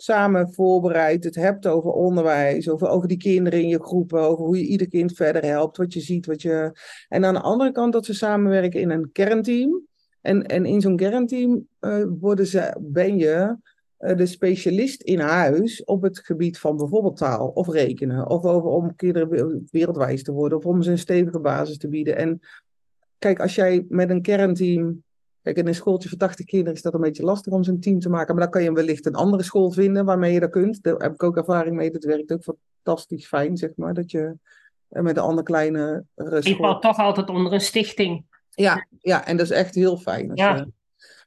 samen voorbereid, het hebt over onderwijs, over, over die kinderen in je groepen, over hoe je ieder kind verder helpt, wat je ziet, wat je... En aan de andere kant dat ze samenwerken in een kernteam. En, en in zo'n kernteam uh, worden ze, ben je uh, de specialist in huis op het gebied van bijvoorbeeld taal of rekenen, of over, om kinderen wereldwijs te worden, of om ze een stevige basis te bieden. En kijk, als jij met een kernteam Kijk, in een schooltje van 80 kinderen is dat een beetje lastig om zo'n team te maken. Maar dan kan je wellicht een andere school vinden waarmee je dat kunt. Daar heb ik ook ervaring mee. Dat werkt ook fantastisch fijn, zeg maar. Dat je eh, met een andere kleine school... Je valt toch altijd onder een stichting. Ja, ja en dat is echt heel fijn. Ja.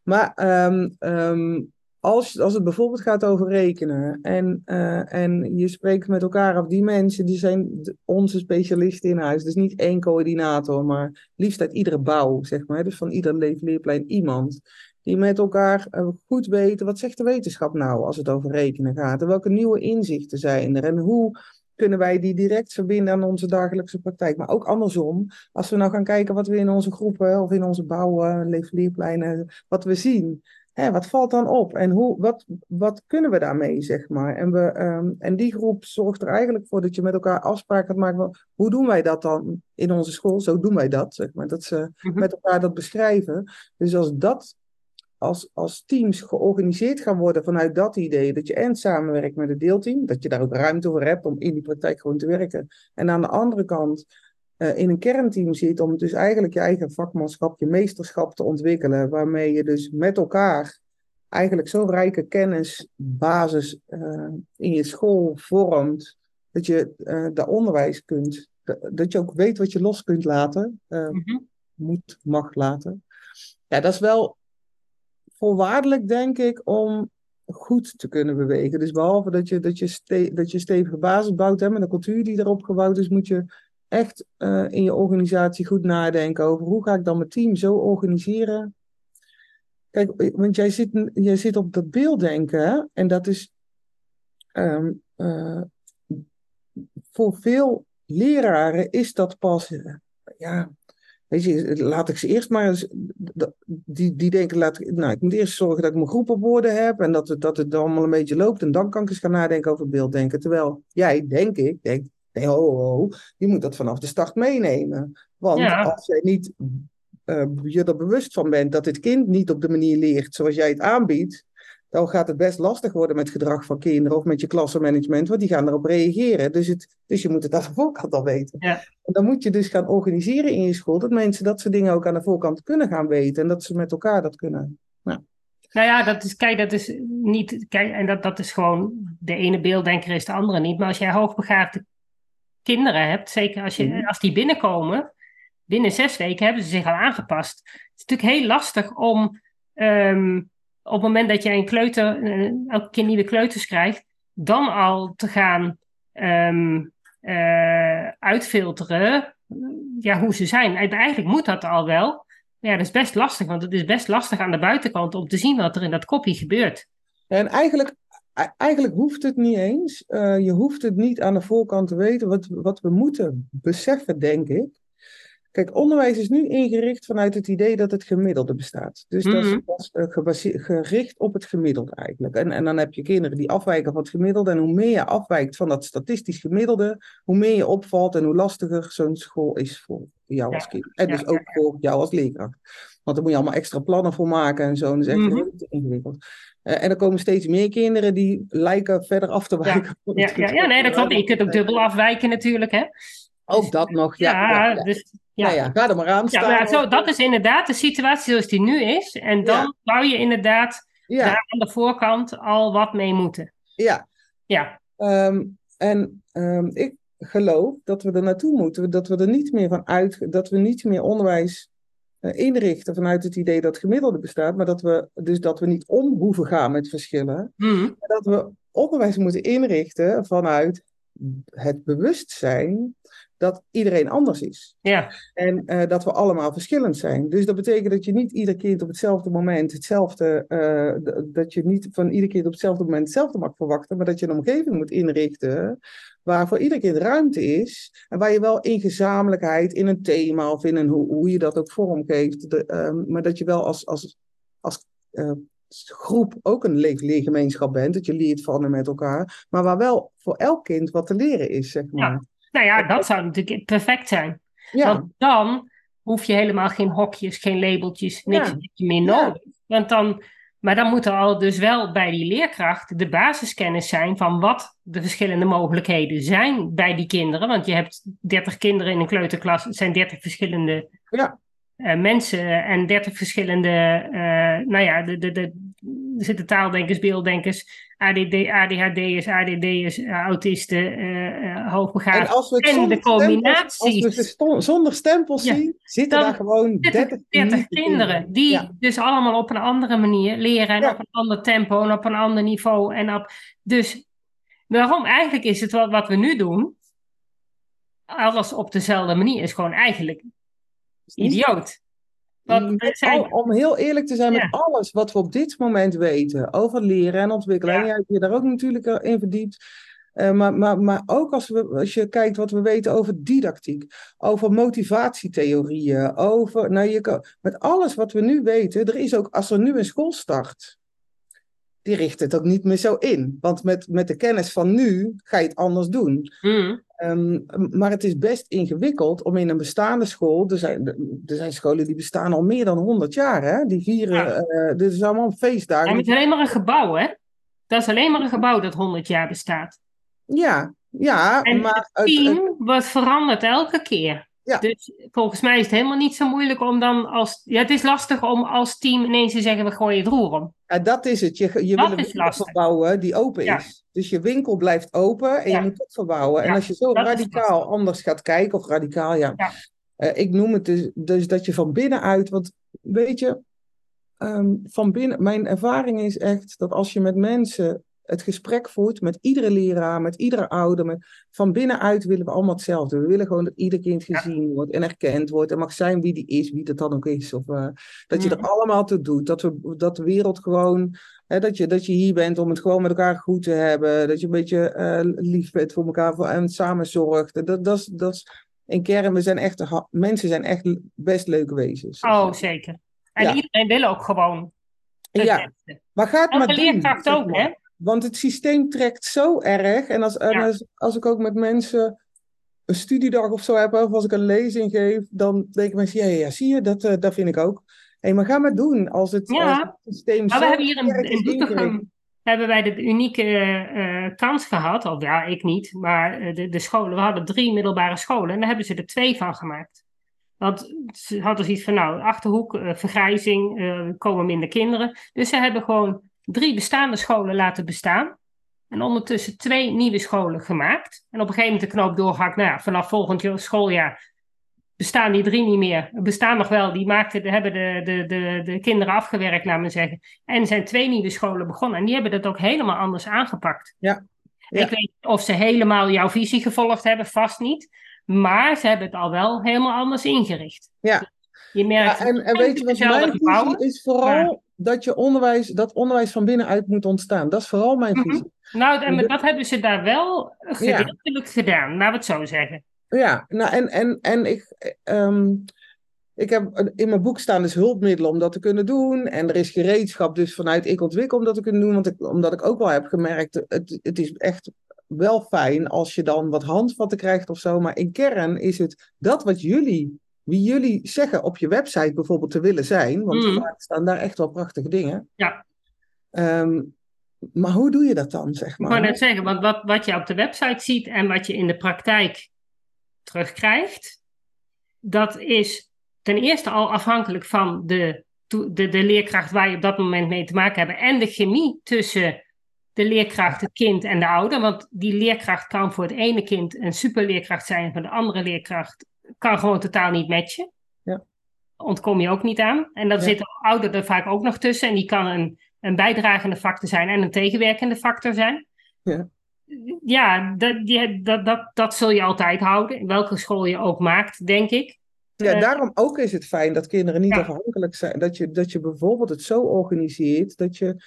Maar um, um, als, als het bijvoorbeeld gaat over rekenen en, uh, en je spreekt met elkaar af, die mensen die zijn onze specialisten in huis. Dus niet één coördinator, maar liefst uit iedere bouw, zeg maar. Dus van ieder leefleerplein iemand. Die met elkaar uh, goed weten, wat zegt de wetenschap nou als het over rekenen gaat? En welke nieuwe inzichten zijn er? En hoe kunnen wij die direct verbinden aan onze dagelijkse praktijk? Maar ook andersom, als we nou gaan kijken wat we in onze groepen of in onze bouw, uh, leefleerpleinen, wat we zien hè, wat valt dan op? En hoe, wat, wat kunnen we daarmee, zeg maar? En, we, ehm, en die groep zorgt er eigenlijk voor dat je met elkaar afspraken gaat maken van, hoe doen wij dat dan in onze school? Zo doen wij dat, zeg maar. Dat ze Mhm. met elkaar dat beschrijven. Dus als dat als, als teams georganiseerd gaan worden vanuit dat idee, dat je en samenwerkt met het deelteam, dat je daar ook ruimte voor hebt om in die praktijk gewoon te werken. En aan de andere kant eh, in een kernteam zit om dus eigenlijk je eigen vakmanschap, je meesterschap te ontwikkelen, waarmee je dus met elkaar eigenlijk zo'n rijke kennisbasis eh, in je school vormt, dat je dat onderwijs kunt, dat- je ook weet wat je los kunt laten, Mhm. moet, mag laten. Ja, dat is wel voorwaardelijk, denk ik, om goed te kunnen bewegen. Dus behalve dat je, dat je, ste dat je stevige basis bouwt hè, met een cultuur die erop gebouwd is, moet je echt eh, in je organisatie goed nadenken over hoe ga ik dan mijn team zo organiseren. Kijk, want jij zit, jij zit op dat beelddenken en dat is ehm, eh, voor veel leraren is dat pas, eh, ja, Weet je, laat ik ze eerst maar eens. Die, die denken, laat, ik- nou, ik moet eerst zorgen dat ik mijn groep op orde heb. En dat het, dat het allemaal een beetje loopt. En dan kan ik eens gaan nadenken over beelddenken. Terwijl jij, denk ik, denkt: nee, ho, ho, je moet dat vanaf de start meenemen. Want Ja. als jij niet eh, je er bewust van bent dat het kind niet op de manier leert zoals jij het aanbiedt. Dan gaat het best lastig worden met gedrag van kinderen of met je klassenmanagement, want die gaan erop reageren. Dus, het, dus je moet het aan de voorkant al weten. Ja. En dan moet je dus gaan organiseren in je school, dat mensen dat soort dingen ook aan de voorkant kunnen gaan weten en dat ze met elkaar dat kunnen. Nou ja, dat is, kijk, dat is niet, kijk, en dat, dat is gewoon, de ene beelddenker is de andere niet. Maar als jij hoogbegaafde kinderen hebt, zeker als, je, Mhm. als die binnenkomen, binnen zes weken hebben ze zich al aangepast. Het is natuurlijk heel lastig om, ehm, op het moment dat jij een kleuter, eh, elke keer nieuwe kleuters krijgt, dan al te gaan ehm, eh, uitfilteren ja, hoe ze zijn. En eigenlijk moet dat al wel. Ja, dat is best lastig, want het is best lastig aan de buitenkant om te zien wat er in dat kopje gebeurt. En eigenlijk, eigenlijk hoeft het niet eens. Eh, je hoeft het niet aan de voorkant te weten. Wat, wat we moeten beseffen, denk ik. Kijk, onderwijs is nu ingericht vanuit het idee dat het gemiddelde bestaat. Dus dat is, Mhm. dat is eh, gericht op het gemiddelde eigenlijk. En, en dan heb je kinderen die afwijken van het gemiddelde. En hoe meer je afwijkt van dat statistisch gemiddelde, hoe meer je opvalt en hoe lastiger zo'n school is voor jou als kind. En dus ook voor jou als leerkracht. Want daar moet je allemaal extra plannen voor maken en zo. En dat is echt Mhm. heel ingewikkeld. Eh, en er komen steeds meer kinderen die lijken verder af te wijken. Ja, ja, ja, nee, dat klopt. Je kunt ook dubbel afwijken natuurlijk, hè? Ook dat nog, ja. Ja, ja, ja. dus ja. Nou ja, ga er maar aan Ja, staan. maar zo, dat is inderdaad de situatie zoals die nu is. En dan Ja. zou je inderdaad ja, daar aan de voorkant al wat mee moeten. ja. Ja, Ehm, en ehm, ik geloof dat we er naartoe moeten, dat we er niet meer van uit, dat we niet meer onderwijs inrichten vanuit het idee dat gemiddelde bestaat, maar dat we dus dat we niet om hoeven gaan met verschillen, Mhm. dat we onderwijs moeten inrichten vanuit het bewustzijn dat iedereen anders is. ja, En eh, dat we allemaal verschillend zijn. Dus dat betekent dat je niet ieder kind op hetzelfde moment hetzelfde, eh, dat je niet van ieder kind op hetzelfde moment hetzelfde mag verwachten, maar dat je een omgeving moet inrichten waar voor ieder kind ruimte is en waar je wel in gezamenlijkheid, in een thema of in een hoe, hoe je dat ook vormgeeft, de, ehm, maar dat je wel als, als, als eh, groep ook een leergemeenschap bent, dat je leert van en met elkaar, maar waar wel voor elk kind wat te leren is, zeg maar. Nou ja, dat zou natuurlijk perfect zijn. Ja, Want dan hoef je helemaal geen hokjes, geen labeltjes, niks Ja. meer nodig. Want dan, maar dan moet er al dus wel bij die leerkracht de basiskennis zijn van wat de verschillende mogelijkheden zijn bij die kinderen. Want je hebt 30 kinderen in een kleuterklas, het zijn 30 verschillende ja. eh, mensen en 30 verschillende, eh, nou ja, de, de, de, er zitten taaldenkers, beelddenkers, ADD, ADHD'ers, ADD'ers, eh, autisten, eh En als we de combinaties. stempels- Als we ze zonder stempels Ja. zien, zitten daar gewoon 30, 30, 30 unieke kinderen die Ja. dus allemaal op een andere manier leren en Ja. op een ander tempo en op een ander niveau. En op, dus waarom? Eigenlijk is het wat, wat we nu doen, alles op dezelfde manier, is gewoon eigenlijk idioot. Want zijn, al- om heel eerlijk te zijn Ja. met alles wat we op dit moment weten over leren en ontwikkelen, Ja. en jij hebt je daar ook natuurlijk in verdiept, Uh, maar, maar, maar ook als, we, als je kijkt wat we weten over didactiek, over motivatietheorieën, over, nou je kan, met alles wat we nu weten, er is ook, als er nu een school start, die richt het ook niet meer zo in. Want met, met de kennis van nu ga je het anders doen. Mm. Um, maar het is best ingewikkeld om in een bestaande school. Er zijn, er zijn scholen die bestaan al meer dan 100 jaar. Hè? Die vieren. Ja. Uh, dit is allemaal feestdagen. En het is alleen maar een gebouw, hè? Dat is alleen maar een gebouw dat 100 jaar bestaat. Ja, ja. En maar het team wordt veranderd elke keer. Ja. Dus volgens mij is het helemaal niet zo moeilijk om dan als... Ja, het is lastig om als team ineens te zeggen, we gooien het roer om. Ja, dat is het. Je, je Dat wil een winkel verbouwen die open Ja. is. Dus je winkel blijft open en Ja. je moet het verbouwen. En als je zo radicaal anders gaat kijken, of radicaal, ja. Ja. Eh, ik noem het dus, dus dat je van binnenuit, want weet je, ehm, van binnen, mijn ervaring is echt dat als je met mensen het gesprek voert, met iedere leraar, met iedere ouder, met, van binnenuit willen we allemaal hetzelfde. We willen gewoon dat ieder kind Ja. gezien wordt en erkend wordt en mag zijn wie die is, wie dat dan ook is. Of, eh, dat je er allemaal toe doet, dat, we, dat de wereld gewoon Hè, dat, je, dat je hier bent om het gewoon met elkaar goed te hebben. Dat je een beetje eh, lief bent voor elkaar voor, en samen zorgt. Dat, dat, is, dat is, in kern, we zijn echt, mensen zijn echt best leuke wezens. Oh, zeker. En Ja. iedereen wil ook gewoon Ja, maar ga het maar doen. leerkracht ook, hè? Want het systeem trekt zo erg. En als, en als, als ik ook met mensen een studiedag of zo heb, of als ik een lezing geef, dan denken mensen, ja, ja, ja zie je, dat, eh, dat vind ik ook. Hé, maar ga maar doen. Als het, Ja. als het systeem zo we hebben hier in, in Doetinchem ingericht. hebben wij de unieke eh, kans gehad, of ja, ik niet, maar eh, de, de scholen, we hadden drie middelbare scholen en daar hebben ze er twee van gemaakt. Want ze hadden zoiets van, nou, Achterhoek, eh, vergrijzing, eh, er komen minder kinderen. Dus ze hebben gewoon drie bestaande scholen laten bestaan. En ondertussen twee nieuwe scholen gemaakt. En op een gegeven moment de knoop doorgehakt. Nou ja, vanaf volgend jaar- schooljaar bestaan die drie niet meer. Er bestaan nog wel. Die maakten, hebben de, de, de, de kinderen afgewerkt, laat me zeggen. En zijn twee nieuwe scholen begonnen. En die hebben dat ook helemaal anders aangepakt. Ja. Ja. Ik weet niet of ze helemaal jouw visie gevolgd hebben, vast niet. Maar ze hebben het al wel helemaal anders ingericht. Ja. Je merkt Ja, en, en weet je wat mijn visie is? Vooral dat je onderwijs, dat onderwijs van binnenuit moet ontstaan. Dat is vooral mijn Mhm. visie. Nou, en dat hebben ze daar wel gedeeltelijk gedaan, laten we het zo zeggen. Ja, nou en, en, en ik, ehm, ik heb in mijn boek staan dus hulpmiddelen om dat te kunnen doen. En er is gereedschap dus vanuit ik ontwikkel om dat te kunnen doen. Want ik, omdat ik ook wel heb gemerkt, het, het is echt wel fijn als je dan wat handvatten krijgt of zo. Maar in kern is het dat wat jullie, wie jullie zeggen op je website bijvoorbeeld te willen zijn. Want Mhm. vaak staan daar echt wel prachtige dingen. Ja. Ehm, maar hoe doe je dat dan, zeg Ik maar? wou net zeggen, want wat, wat je op de website ziet en wat je in de praktijk terugkrijgt, dat is ten eerste al afhankelijk van de, de, de leerkracht waar je op dat moment mee te maken hebt en de chemie tussen de leerkracht, het kind en de ouder. Want die leerkracht kan voor het ene kind een superleerkracht zijn, voor de andere leerkracht kan gewoon totaal niet matchen. Ja. Ontkom je ook niet aan. En dan Ja. zit de ouder er vaak ook nog tussen en die kan een, een bijdragende factor zijn en een tegenwerkende factor zijn. Ja. Ja, dat, die- dat, dat, dat zul je altijd houden, in welke school je ook maakt, denk ik. Ja, Eh, daarom ook is het fijn dat kinderen niet Ja. afhankelijk zijn. Dat je, dat je bijvoorbeeld het zo organiseert dat je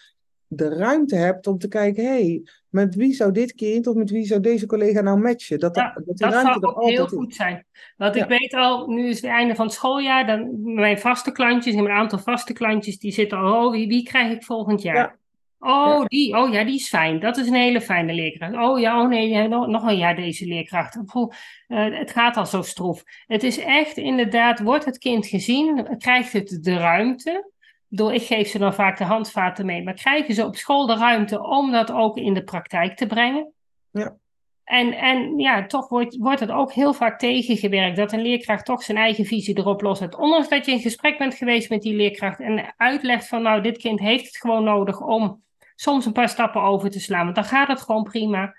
de ruimte hebt om te kijken, hé, hey, met wie zou dit kind of met wie zou deze collega nou matchen? Dat, Ja, dat die Dat ruimte zou ook heel is. goed zijn. Want Ja. ik weet al, nu is het einde van het schooljaar, dan mijn vaste klantjes, heb een aantal vaste klantjes, die zitten al, oh, wie, wie krijg ik volgend jaar? Ja. Oh, die, oh ja, die is fijn. Dat is een hele fijne leerkracht. Oh ja, oh nee, nog, nog een jaar deze leerkracht. Poeh, eh, het gaat al zo stroef. Het is echt inderdaad, wordt het kind gezien, krijgt het de ruimte. Door, ik geef ze dan vaak de handvaten mee, maar krijgen ze op school de ruimte om dat ook in de praktijk te brengen? Ja. En, en ja, toch wordt, wordt het ook heel vaak tegengewerkt dat een leerkracht toch zijn eigen visie erop loszet. Ondanks dat je in gesprek bent geweest met die leerkracht en uitlegt van nou, dit kind heeft het gewoon nodig om soms een paar stappen over te slaan, want dan gaat het gewoon prima.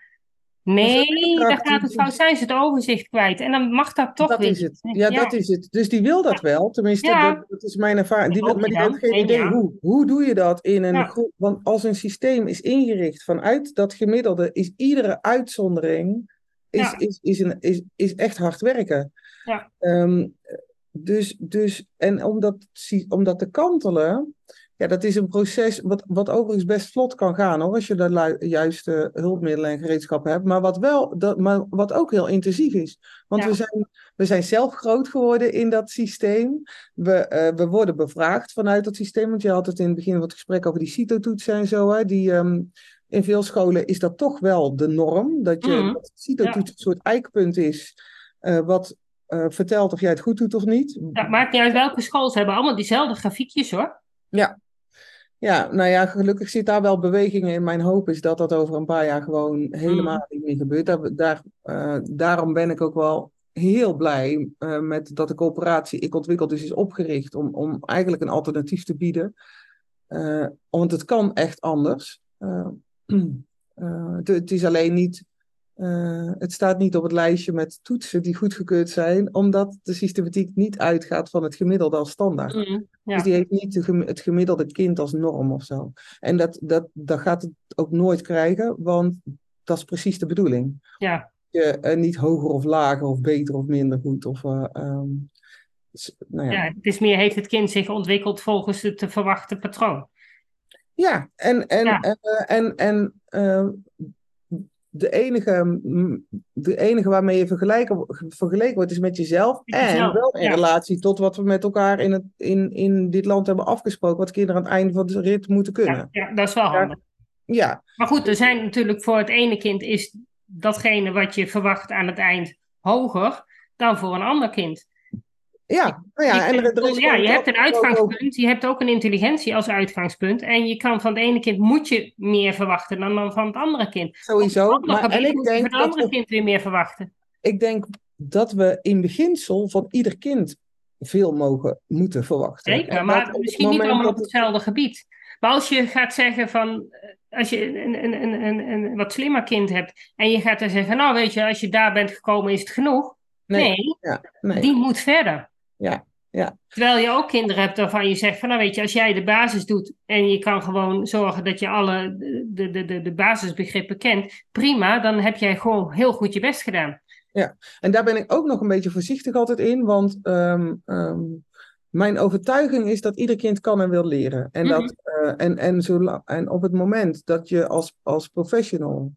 Nee, dan gaat het fout, zijn ze het overzicht kwijt. En dan mag dat toch dat weer is het. Ja, dat is het. Dus die wil dat wel. Tenminste, Ja. dat, dat is mijn ervaring. Die, wil- maar die heeft geen idee Ja. hoe. Hoe doe je dat in een groep? Want als een systeem is ingericht vanuit dat gemiddelde, is iedere uitzondering is, is, is, een, is, is echt hard werken. Ja. Ehm, dus, dus, en om dat, om dat te kantelen, ja, dat is een proces wat, wat overigens best vlot kan gaan hoor, als je de juiste hulpmiddelen en gereedschappen hebt. Maar wat, wel, dat, maar wat ook heel intensief is. Want we, zijn, we zijn zelf groot geworden in dat systeem. We, uh, we worden bevraagd vanuit dat systeem. Want je had het in het begin van het gesprek over die CITO-toetsen en zo. Hè, die, um, in veel scholen is dat toch wel de norm. Dat je mm. dat CITO-toets een soort eikpunt is. Uh, wat uh, vertelt of jij het goed doet of niet. Ja, maakt niet uit welke school. Ze hebben allemaal diezelfde grafiekjes hoor. Ja, ja, nou ja, gelukkig zit daar wel bewegingen in. Mijn hoop is dat dat over een paar jaar gewoon helemaal mm. niet meer gebeurt. Daar, daar, uh, daarom ben ik ook wel heel blij uh, met dat de coöperatie Ik Ontwikkeld is, is opgericht om, om eigenlijk een alternatief te bieden. Uh, want het kan echt anders. Het is alleen niet uh, het staat niet op het lijstje met toetsen die goedgekeurd zijn, omdat de systematiek niet uitgaat van het gemiddelde als standaard. Mm, ja. Dus die heeft niet het gemiddelde kind als norm of zo. En dat, dat, dat gaat het ook nooit krijgen, want dat is precies de bedoeling. Ja. Je, uh, niet hoger of lager of beter of minder goed. Of, uh, um, nou ja. ja. het is meer, heeft het kind zich ontwikkeld volgens het te verwachte patroon? Ja, en, en, ja. en, en, en de enige, de enige waarmee je vergelijken, vergeleken wordt is met jezelf. en wel in relatie tot wat we met elkaar in, het, in, in dit land hebben afgesproken. Wat kinderen aan het einde van de rit moeten kunnen. Ja, dat is wel handig. Ja. Maar goed, er zijn natuurlijk voor het ene kind is datgene wat je verwacht aan het eind hoger dan voor een ander kind. Ja, nou ja, en er, is ja je hebt een uitgangspunt, je hebt ook een intelligentie als uitgangspunt. En je kan van het ene kind moet je meer verwachten dan van het andere kind. Sowieso. Maar, en ik denk van het andere kind weer meer verwachten. Ik denk dat we in beginsel van ieder kind veel mogen moeten verwachten. Zeker, maar misschien niet allemaal op hetzelfde gebied. Maar als je gaat zeggen van, eh, als je een, een, een, een, een wat slimmer kind hebt en je gaat dan zeggen, nou weet je, als je daar bent gekomen is het genoeg. Nee, nee, ja, nee. die moet verder ja, ja. Terwijl je ook kinderen hebt waarvan je zegt van nou weet je, als jij de basis doet en je kan gewoon zorgen dat je alle de, de, de, de basisbegrippen kent, prima, dan heb jij gewoon heel goed je best gedaan. Ja, en daar ben ik ook nog een beetje voorzichtig altijd in, want um, um, mijn overtuiging is dat ieder kind kan en wil leren. En, dat, uh, en, en, zolang, en op het moment dat je als, als professional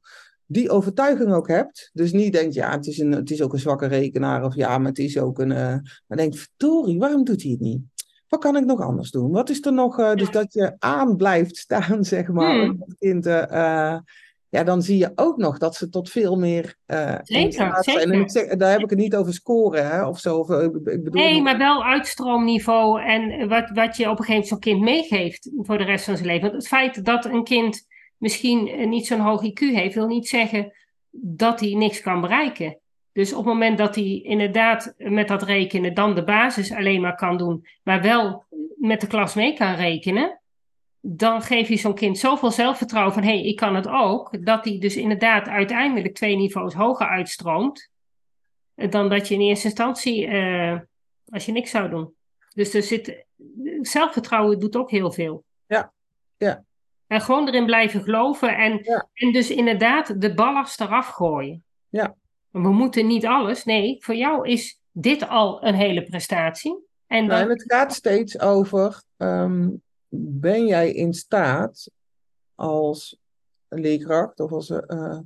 die overtuiging ook hebt. Dus niet denkt, ja, het is, een, het is ook een zwakke rekenaar. Of ja, maar het is ook een. Uh, maar denkt, verdorie, waarom doet hij het niet? Wat kan ik nog anders doen? Wat is er nog? Uh, dus dat je aan blijft staan, zeg maar. Hmm. Kind, uh, ja, dan zie je ook nog dat ze tot veel meer zeker. En ik zeg, daar heb ik het niet over scoren hè, of zo. Of, ik bedoel nee, maar wel uitstroomniveau en wat, wat je op een gegeven moment zo'n kind meegeeft voor de rest van zijn leven. Want het feit dat een kind misschien eh, niet zo'n hoog IQ heeft, wil niet zeggen dat hij niks kan bereiken. Dus op het moment dat hij inderdaad met dat rekenen dan de basis alleen maar kan doen, maar wel met de klas mee kan rekenen, dan geef je zo'n kind zoveel zelfvertrouwen van hé, hey, ik kan het ook, dat hij dus inderdaad uiteindelijk twee niveaus hoger uitstroomt dan dat je in eerste instantie, uh, als je niks zou doen. Dus er zit, zelfvertrouwen doet ook heel veel. Ja, ja. En gewoon erin blijven geloven. En, en dus inderdaad de ballast eraf gooien. Ja. We moeten niet alles. Nee, voor jou is dit al een hele prestatie. En, dan... nou, en het gaat steeds over: um, ben jij in staat als leerkracht of als uh,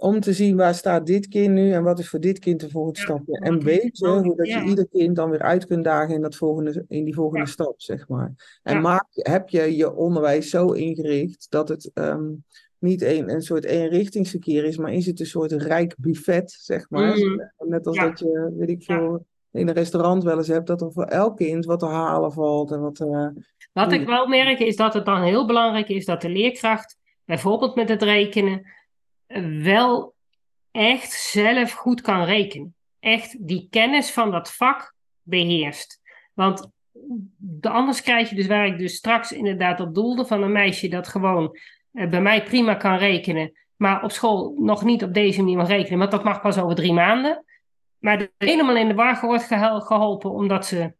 om te zien waar staat dit kind nu en wat is voor dit kind de volgende stap. En weet je hoe dat je ieder kind dan weer uit kunt dagen in, dat volgende, in die volgende stap, zeg maar. En maak, heb je je onderwijs zo ingericht dat het um, niet een, een soort eenrichtingsverkeer is, maar is het een soort rijk buffet, zeg maar. Mm. Net als dat je, weet ik veel, in een restaurant wel eens hebt, dat er voor elk kind wat te halen valt. En wat, uh, wat ik wel merk is dat het dan heel belangrijk is dat de leerkracht, bijvoorbeeld met het rekenen, wel echt zelf goed kan rekenen. Echt die kennis van dat vak beheerst. Want anders krijg je dus waar ik dus straks inderdaad op doelde van een meisje dat gewoon eh, bij mij prima kan rekenen, maar op school nog niet op deze manier mag rekenen, want dat mag pas over drie maanden. Maar helemaal in de war wordt geholpen omdat ze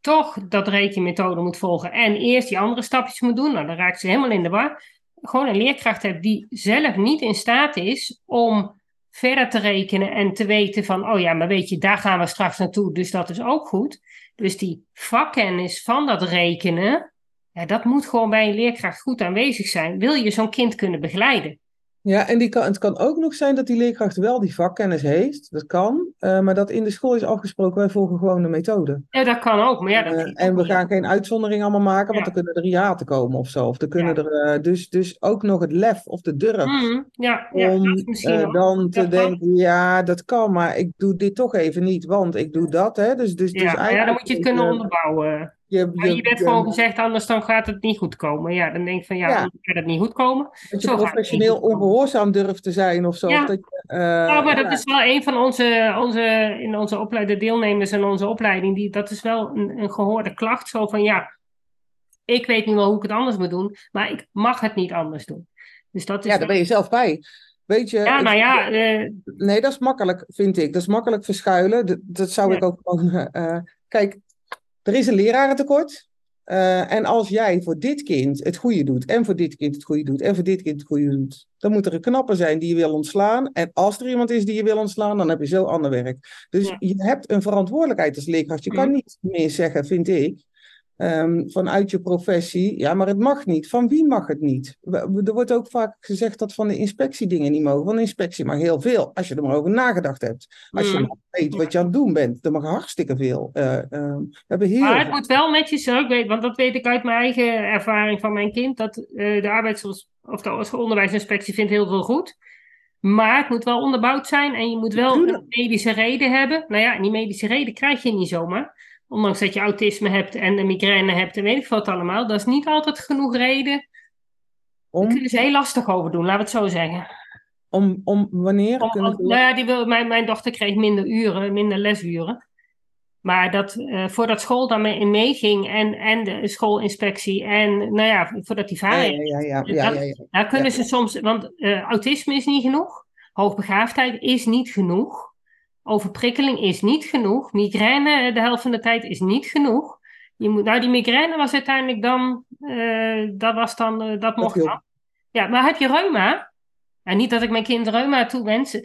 toch dat rekenmethode moet volgen en eerst die andere stapjes moet doen. Nou, dan raakt ze helemaal in de war gewoon een leerkracht hebt die zelf niet in staat is om verder te rekenen en te weten van, oh ja, maar weet je, daar gaan we straks naartoe, dus dat is ook goed. Dus die vakkennis van dat rekenen, Ja, dat moet gewoon bij een leerkracht goed aanwezig zijn. Wil je zo'n kind kunnen begeleiden? Ja, en die kan, het kan ook nog zijn dat die leerkracht wel die vakkennis heeft. Dat kan. Uh, maar dat in de school is afgesproken, wij volgen gewoon de methode. Ja, dat kan ook. Maar ja, dat uh, en we gaan geen uitzondering allemaal maken, want ja. dan kunnen er hiaten komen of zo. Of er kunnen ja. er, uh, dus, dus ook nog het lef of de durf. Mm, ja, ja, om dan te denken, ja, dat kan, maar ik doe dit toch even niet, want ik doe dat. Hè? Dus, dus, ja, dus ja, dan moet je het kunnen onderbouwen. Je, je, je werd gewoon gezegd, anders dan gaat het niet goed komen. Ja, dan denk ik van ja, ja. gaat het niet goed komen. Dat je zo professioneel ongehoorzaam durft te zijn of zo. Ja, dat je, uh, ja maar dat is wel een van onze, onze, in onze opleiding, deelnemers in onze opleiding. Die, dat is wel een, een gehoorde klacht. Zo van ja, ik weet niet wel hoe ik het anders moet doen, maar ik mag het niet anders doen. Dus dat is ja, daar ben je zelf bij. Weet je, ja, nou ja. Uh, nee, dat is makkelijk, vind ik. Dat is makkelijk verschuilen. Dat, dat zou ik ook gewoon. Uh, kijk, er is een lerarentekort. Uh, en als jij voor dit kind het goede doet, en voor dit kind het goede doet, en voor dit kind het goede doet, dan moet er een knapper zijn die je wil ontslaan. En als er iemand is die je wil ontslaan, dan heb je zo ander werk. Dus ja. je hebt een verantwoordelijkheid als leerkracht. Je kan niet meer zeggen, vind ik, um, vanuit je professie, ja, maar het mag niet. Van wie mag het niet? Er wordt ook vaak gezegd dat van de inspectie dingen niet mogen. Van de inspectie mag heel veel, als je er maar over nagedacht hebt. Als je maar weet wat je aan het doen bent, dan mag hartstikke veel. Uh, we hebben heel maar het moet wel met je zo, weet, want dat weet ik uit mijn eigen ervaring van mijn kind, dat uh, de arbeids- of de onderwijsinspectie vindt heel veel goed. Maar het moet wel onderbouwd zijn en je moet wel een medische reden hebben. Nou ja, en die medische reden krijg je niet zomaar ondanks dat je autisme hebt en een migraine hebt en weet ik wat allemaal, dat is niet altijd genoeg reden. Om? Daar kunnen ze heel lastig over doen, laten we het zo zeggen. Om, om wanneer? Om, om, nou ja, die wil, mijn, mijn dochter kreeg minder uren, minder lesuren. Maar dat, uh, voordat school daarmee in meeging en, en de schoolinspectie en nou ja, voordat die vader... Ja, ja, ja, ja, ja, ja, Daar kunnen ze soms, want uh, autisme is niet genoeg, hoogbegaafdheid is niet genoeg. Overprikkeling is niet genoeg. Migraine de helft van de tijd is niet genoeg. Je moet, nou, die migraine was uiteindelijk dan, uh, dat was dan, uh, dat mocht dan. Ja, maar heb je reuma? En niet dat ik mijn kind reuma toewens.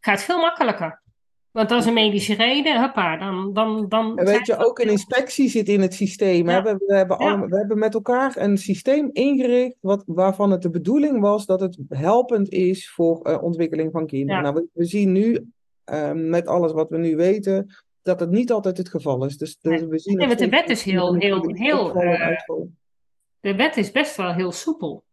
Gaat veel makkelijker. Want dat is een medische reden, huppa, dan... dan, dan en weet je, ook een inspectie zit in het systeem. Ja. We, we, hebben ja. we hebben met elkaar een systeem ingericht wat, waarvan het de bedoeling was dat het helpend is voor uh, ontwikkeling van kinderen. Ja. Nou, we, we zien nu um, met alles wat we nu weten, dat het niet altijd het geval is. Dus, dus we zien nee, want de wet is heel, heel, heel, uh, de wet is best wel heel soepel.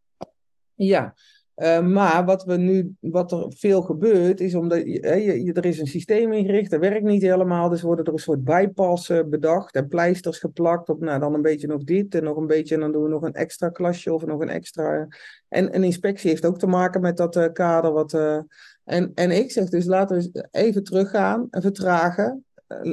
Ja, uh, maar wat, we nu, wat er veel gebeurt, is omdat je, je, er is een systeem ingericht, dat werkt niet helemaal, dus worden er een soort bijpassen bedacht en pleisters geplakt op, nou dan een beetje nog dit en nog een beetje, en dan doen we nog een extra klasje of nog een extra. En een inspectie heeft ook te maken met dat uh, kader wat, uh, en, en ik zeg dus laten we even teruggaan en vertragen.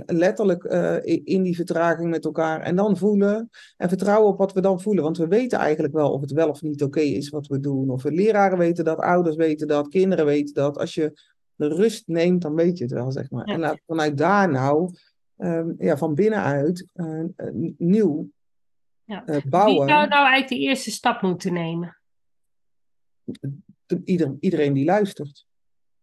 Letterlijk uh, in die vertraging met elkaar. En dan voelen. En vertrouwen op wat we dan voelen. Want we weten eigenlijk wel of het wel of niet oké okay is wat we doen. Of we leraren weten dat, ouders weten dat, kinderen weten dat. Als je de rust neemt, dan weet je het wel, zeg maar. Ja. En laat vanuit daar nou, um, ja, van binnenuit, uh, nieuw ja. uh, bouwen. Wie zou nou eigenlijk de eerste stap moeten nemen? Ieder, iedereen die luistert.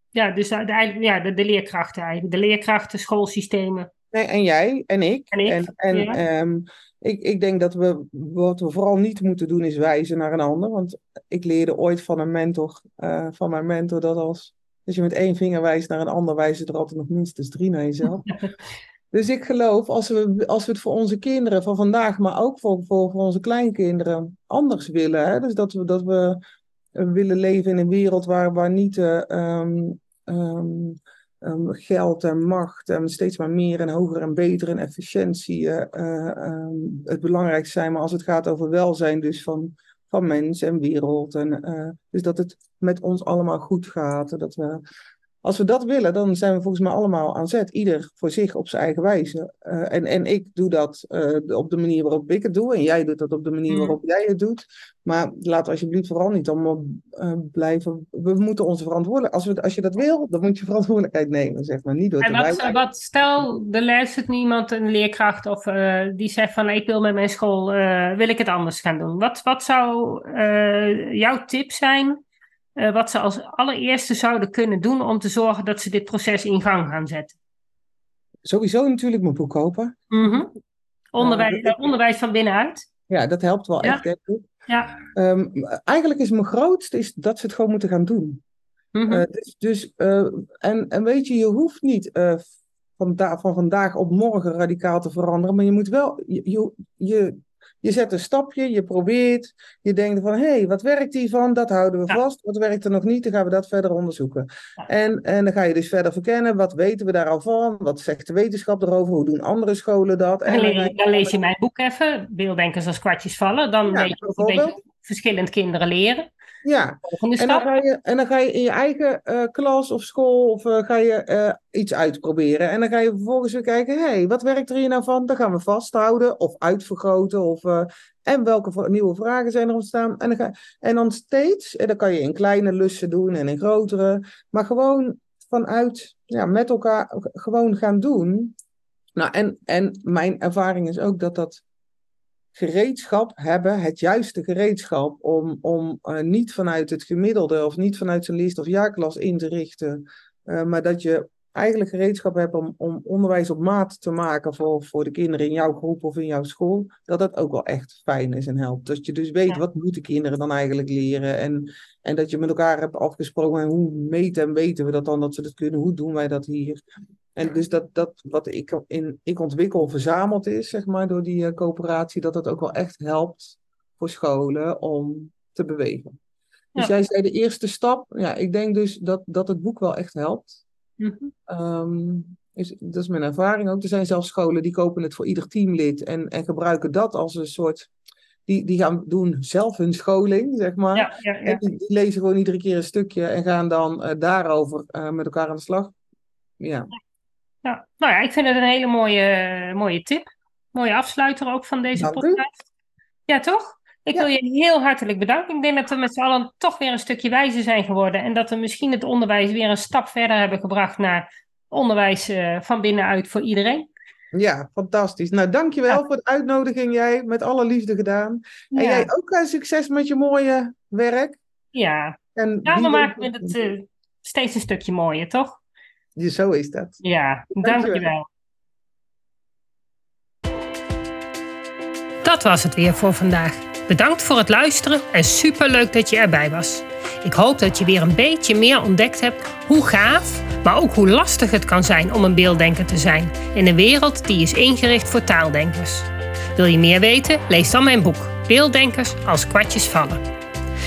Ja, dus de, ja, de, de leerkrachten eigenlijk. De leerkrachten, schoolsystemen. Nee, en jij en ik. En ik, en, en ja. um, ik, ik denk dat we wat we vooral niet moeten doen is wijzen naar een ander. Want ik leerde ooit van een mentor, uh, van mijn mentor, dat als, als je met één vinger wijst naar een ander, wijzen er altijd nog minstens drie naar jezelf. dus ik geloof, als we, als we het voor onze kinderen van vandaag, maar ook voor, voor, voor onze kleinkinderen anders willen. Hè? Dus dat we, dat we willen leven in een wereld waar, waar niet uh, um, um, um, geld en macht en steeds maar meer en hoger en beter en efficiëntie uh, het belangrijkste zijn, maar als het gaat over welzijn dus van, van mens en wereld. En, dus dat het met ons allemaal goed gaat. Dat we, als we dat willen, dan zijn we volgens mij allemaal aan zet. Ieder voor zich op zijn eigen wijze. Uh, en, en ik doe dat uh, op de manier waarop ik het doe. En jij doet dat op de manier waarop jij het doet. Maar laat alsjeblieft vooral niet allemaal uh, blijven. We moeten onze verantwoordelijkheid. Als, we, als je dat wil, dan moet je verantwoordelijkheid nemen, zeg maar. Niet door en te wat, wat, stel, er luistert niemand, een leerkracht, of die zegt van ik wil met mijn school, wil ik het anders gaan doen. Wat, wat zou jouw tip zijn? Uh, wat ze als allereerste zouden kunnen doen om te zorgen dat ze dit proces in gang gaan zetten? Sowieso natuurlijk mijn boek kopen. Mm -hmm. onderwijs, uh, onderwijs van binnenuit. Ja, dat helpt wel Ja. echt, denk ik. Ja. Ehm, eigenlijk is mijn grootste is dat ze het gewoon moeten gaan doen. Mhm. Eh, dus, dus, eh, en, en weet je, je hoeft niet eh, van, van vandaag op morgen radicaal te veranderen, maar je moet wel, je, je, je, zet een stapje, je probeert, je denkt van, hé, hey, wat werkt hiervan? Dat houden we vast. Wat werkt er nog niet? Dan gaan we dat verder onderzoeken. En, en dan ga je dus verder verkennen, wat weten we daar al van? Wat zegt de wetenschap erover? Hoe doen andere scholen dat? En Dan, je- lees je mijn boek even, Beelddenkers als kwartjes vallen. Dan Ja, weet je ook een beetje verschillend kinderen leren. Ja, En dan, ga je, en dan ga je in je eigen eh, klas of school of, eh, ga je, eh, iets uitproberen. En dan ga je vervolgens weer kijken, hé, hey, wat werkt er hier nou van? Dan gaan we vasthouden of uitvergroten. Of, en welke nieuwe vragen zijn er ontstaan? En dan, ga, en dan steeds, en dan kan je in kleine lussen doen en in grotere. Maar gewoon vanuit, ja, met elkaar gewoon gaan doen. Nou, en, en mijn ervaring is ook dat dat gereedschap hebben, het juiste gereedschap, om, om eh, niet vanuit het gemiddelde of niet vanuit zijn leest- of jaarklas in te richten, eh, maar dat je eigenlijk gereedschap hebt om, om onderwijs op maat te maken voor, voor de kinderen in jouw groep of in jouw school, dat dat ook wel echt fijn is en helpt. Dat je dus weet, Ja. wat moeten kinderen dan eigenlijk leren en, en dat je met elkaar hebt afgesproken, en hoe meten en weten we dat dan, dat ze dat kunnen, hoe doen wij dat hier? En dus dat, dat wat ik, in, ik ontwikkel verzameld is, zeg maar, door die eh, coöperatie, dat dat ook wel echt helpt voor scholen om te bewegen. Dus Ja. jij zei de eerste stap. Ja, ik denk dus dat, dat het boek wel echt helpt. Mhm. Ehm, is, dat is mijn ervaring ook. Er zijn zelfs scholen die kopen het voor ieder teamlid en, en gebruiken dat als een soort. Die, die gaan doen zelf hun scholing, zeg maar. Ja, ja, ja. En die, die lezen gewoon iedere keer een stukje en gaan dan eh, daarover eh, met elkaar aan de slag. Ja. Ja, nou ja, ik vind het een hele mooie, mooie tip. Mooie afsluiter ook van deze Dank u. podcast. Ja, toch? Ik wil je heel hartelijk bedanken. Ik denk dat we met z'n allen toch weer een stukje wijzer zijn geworden. En dat we misschien het onderwijs weer een stap verder hebben gebracht naar onderwijs eh, van binnenuit voor iedereen. Ja, fantastisch. Nou, dankjewel Ja. voor de uitnodiging. Jij met alle liefde gedaan. En Ja, jij ook eh, succes met je mooie werk. ja. En ja we maken het eh, steeds een stukje mooier, toch? Zo is dat. Ja, Dankjewel. dankjewel. Dat was het weer voor vandaag. Bedankt voor het luisteren en superleuk dat je erbij was. Ik hoop dat je weer een beetje meer ontdekt hebt hoe gaaf, maar ook hoe lastig het kan zijn om een beelddenker te zijn in een wereld die is ingericht voor taaldenkers. Wil je meer weten? Lees dan mijn boek Beelddenkers als kwartjes vallen.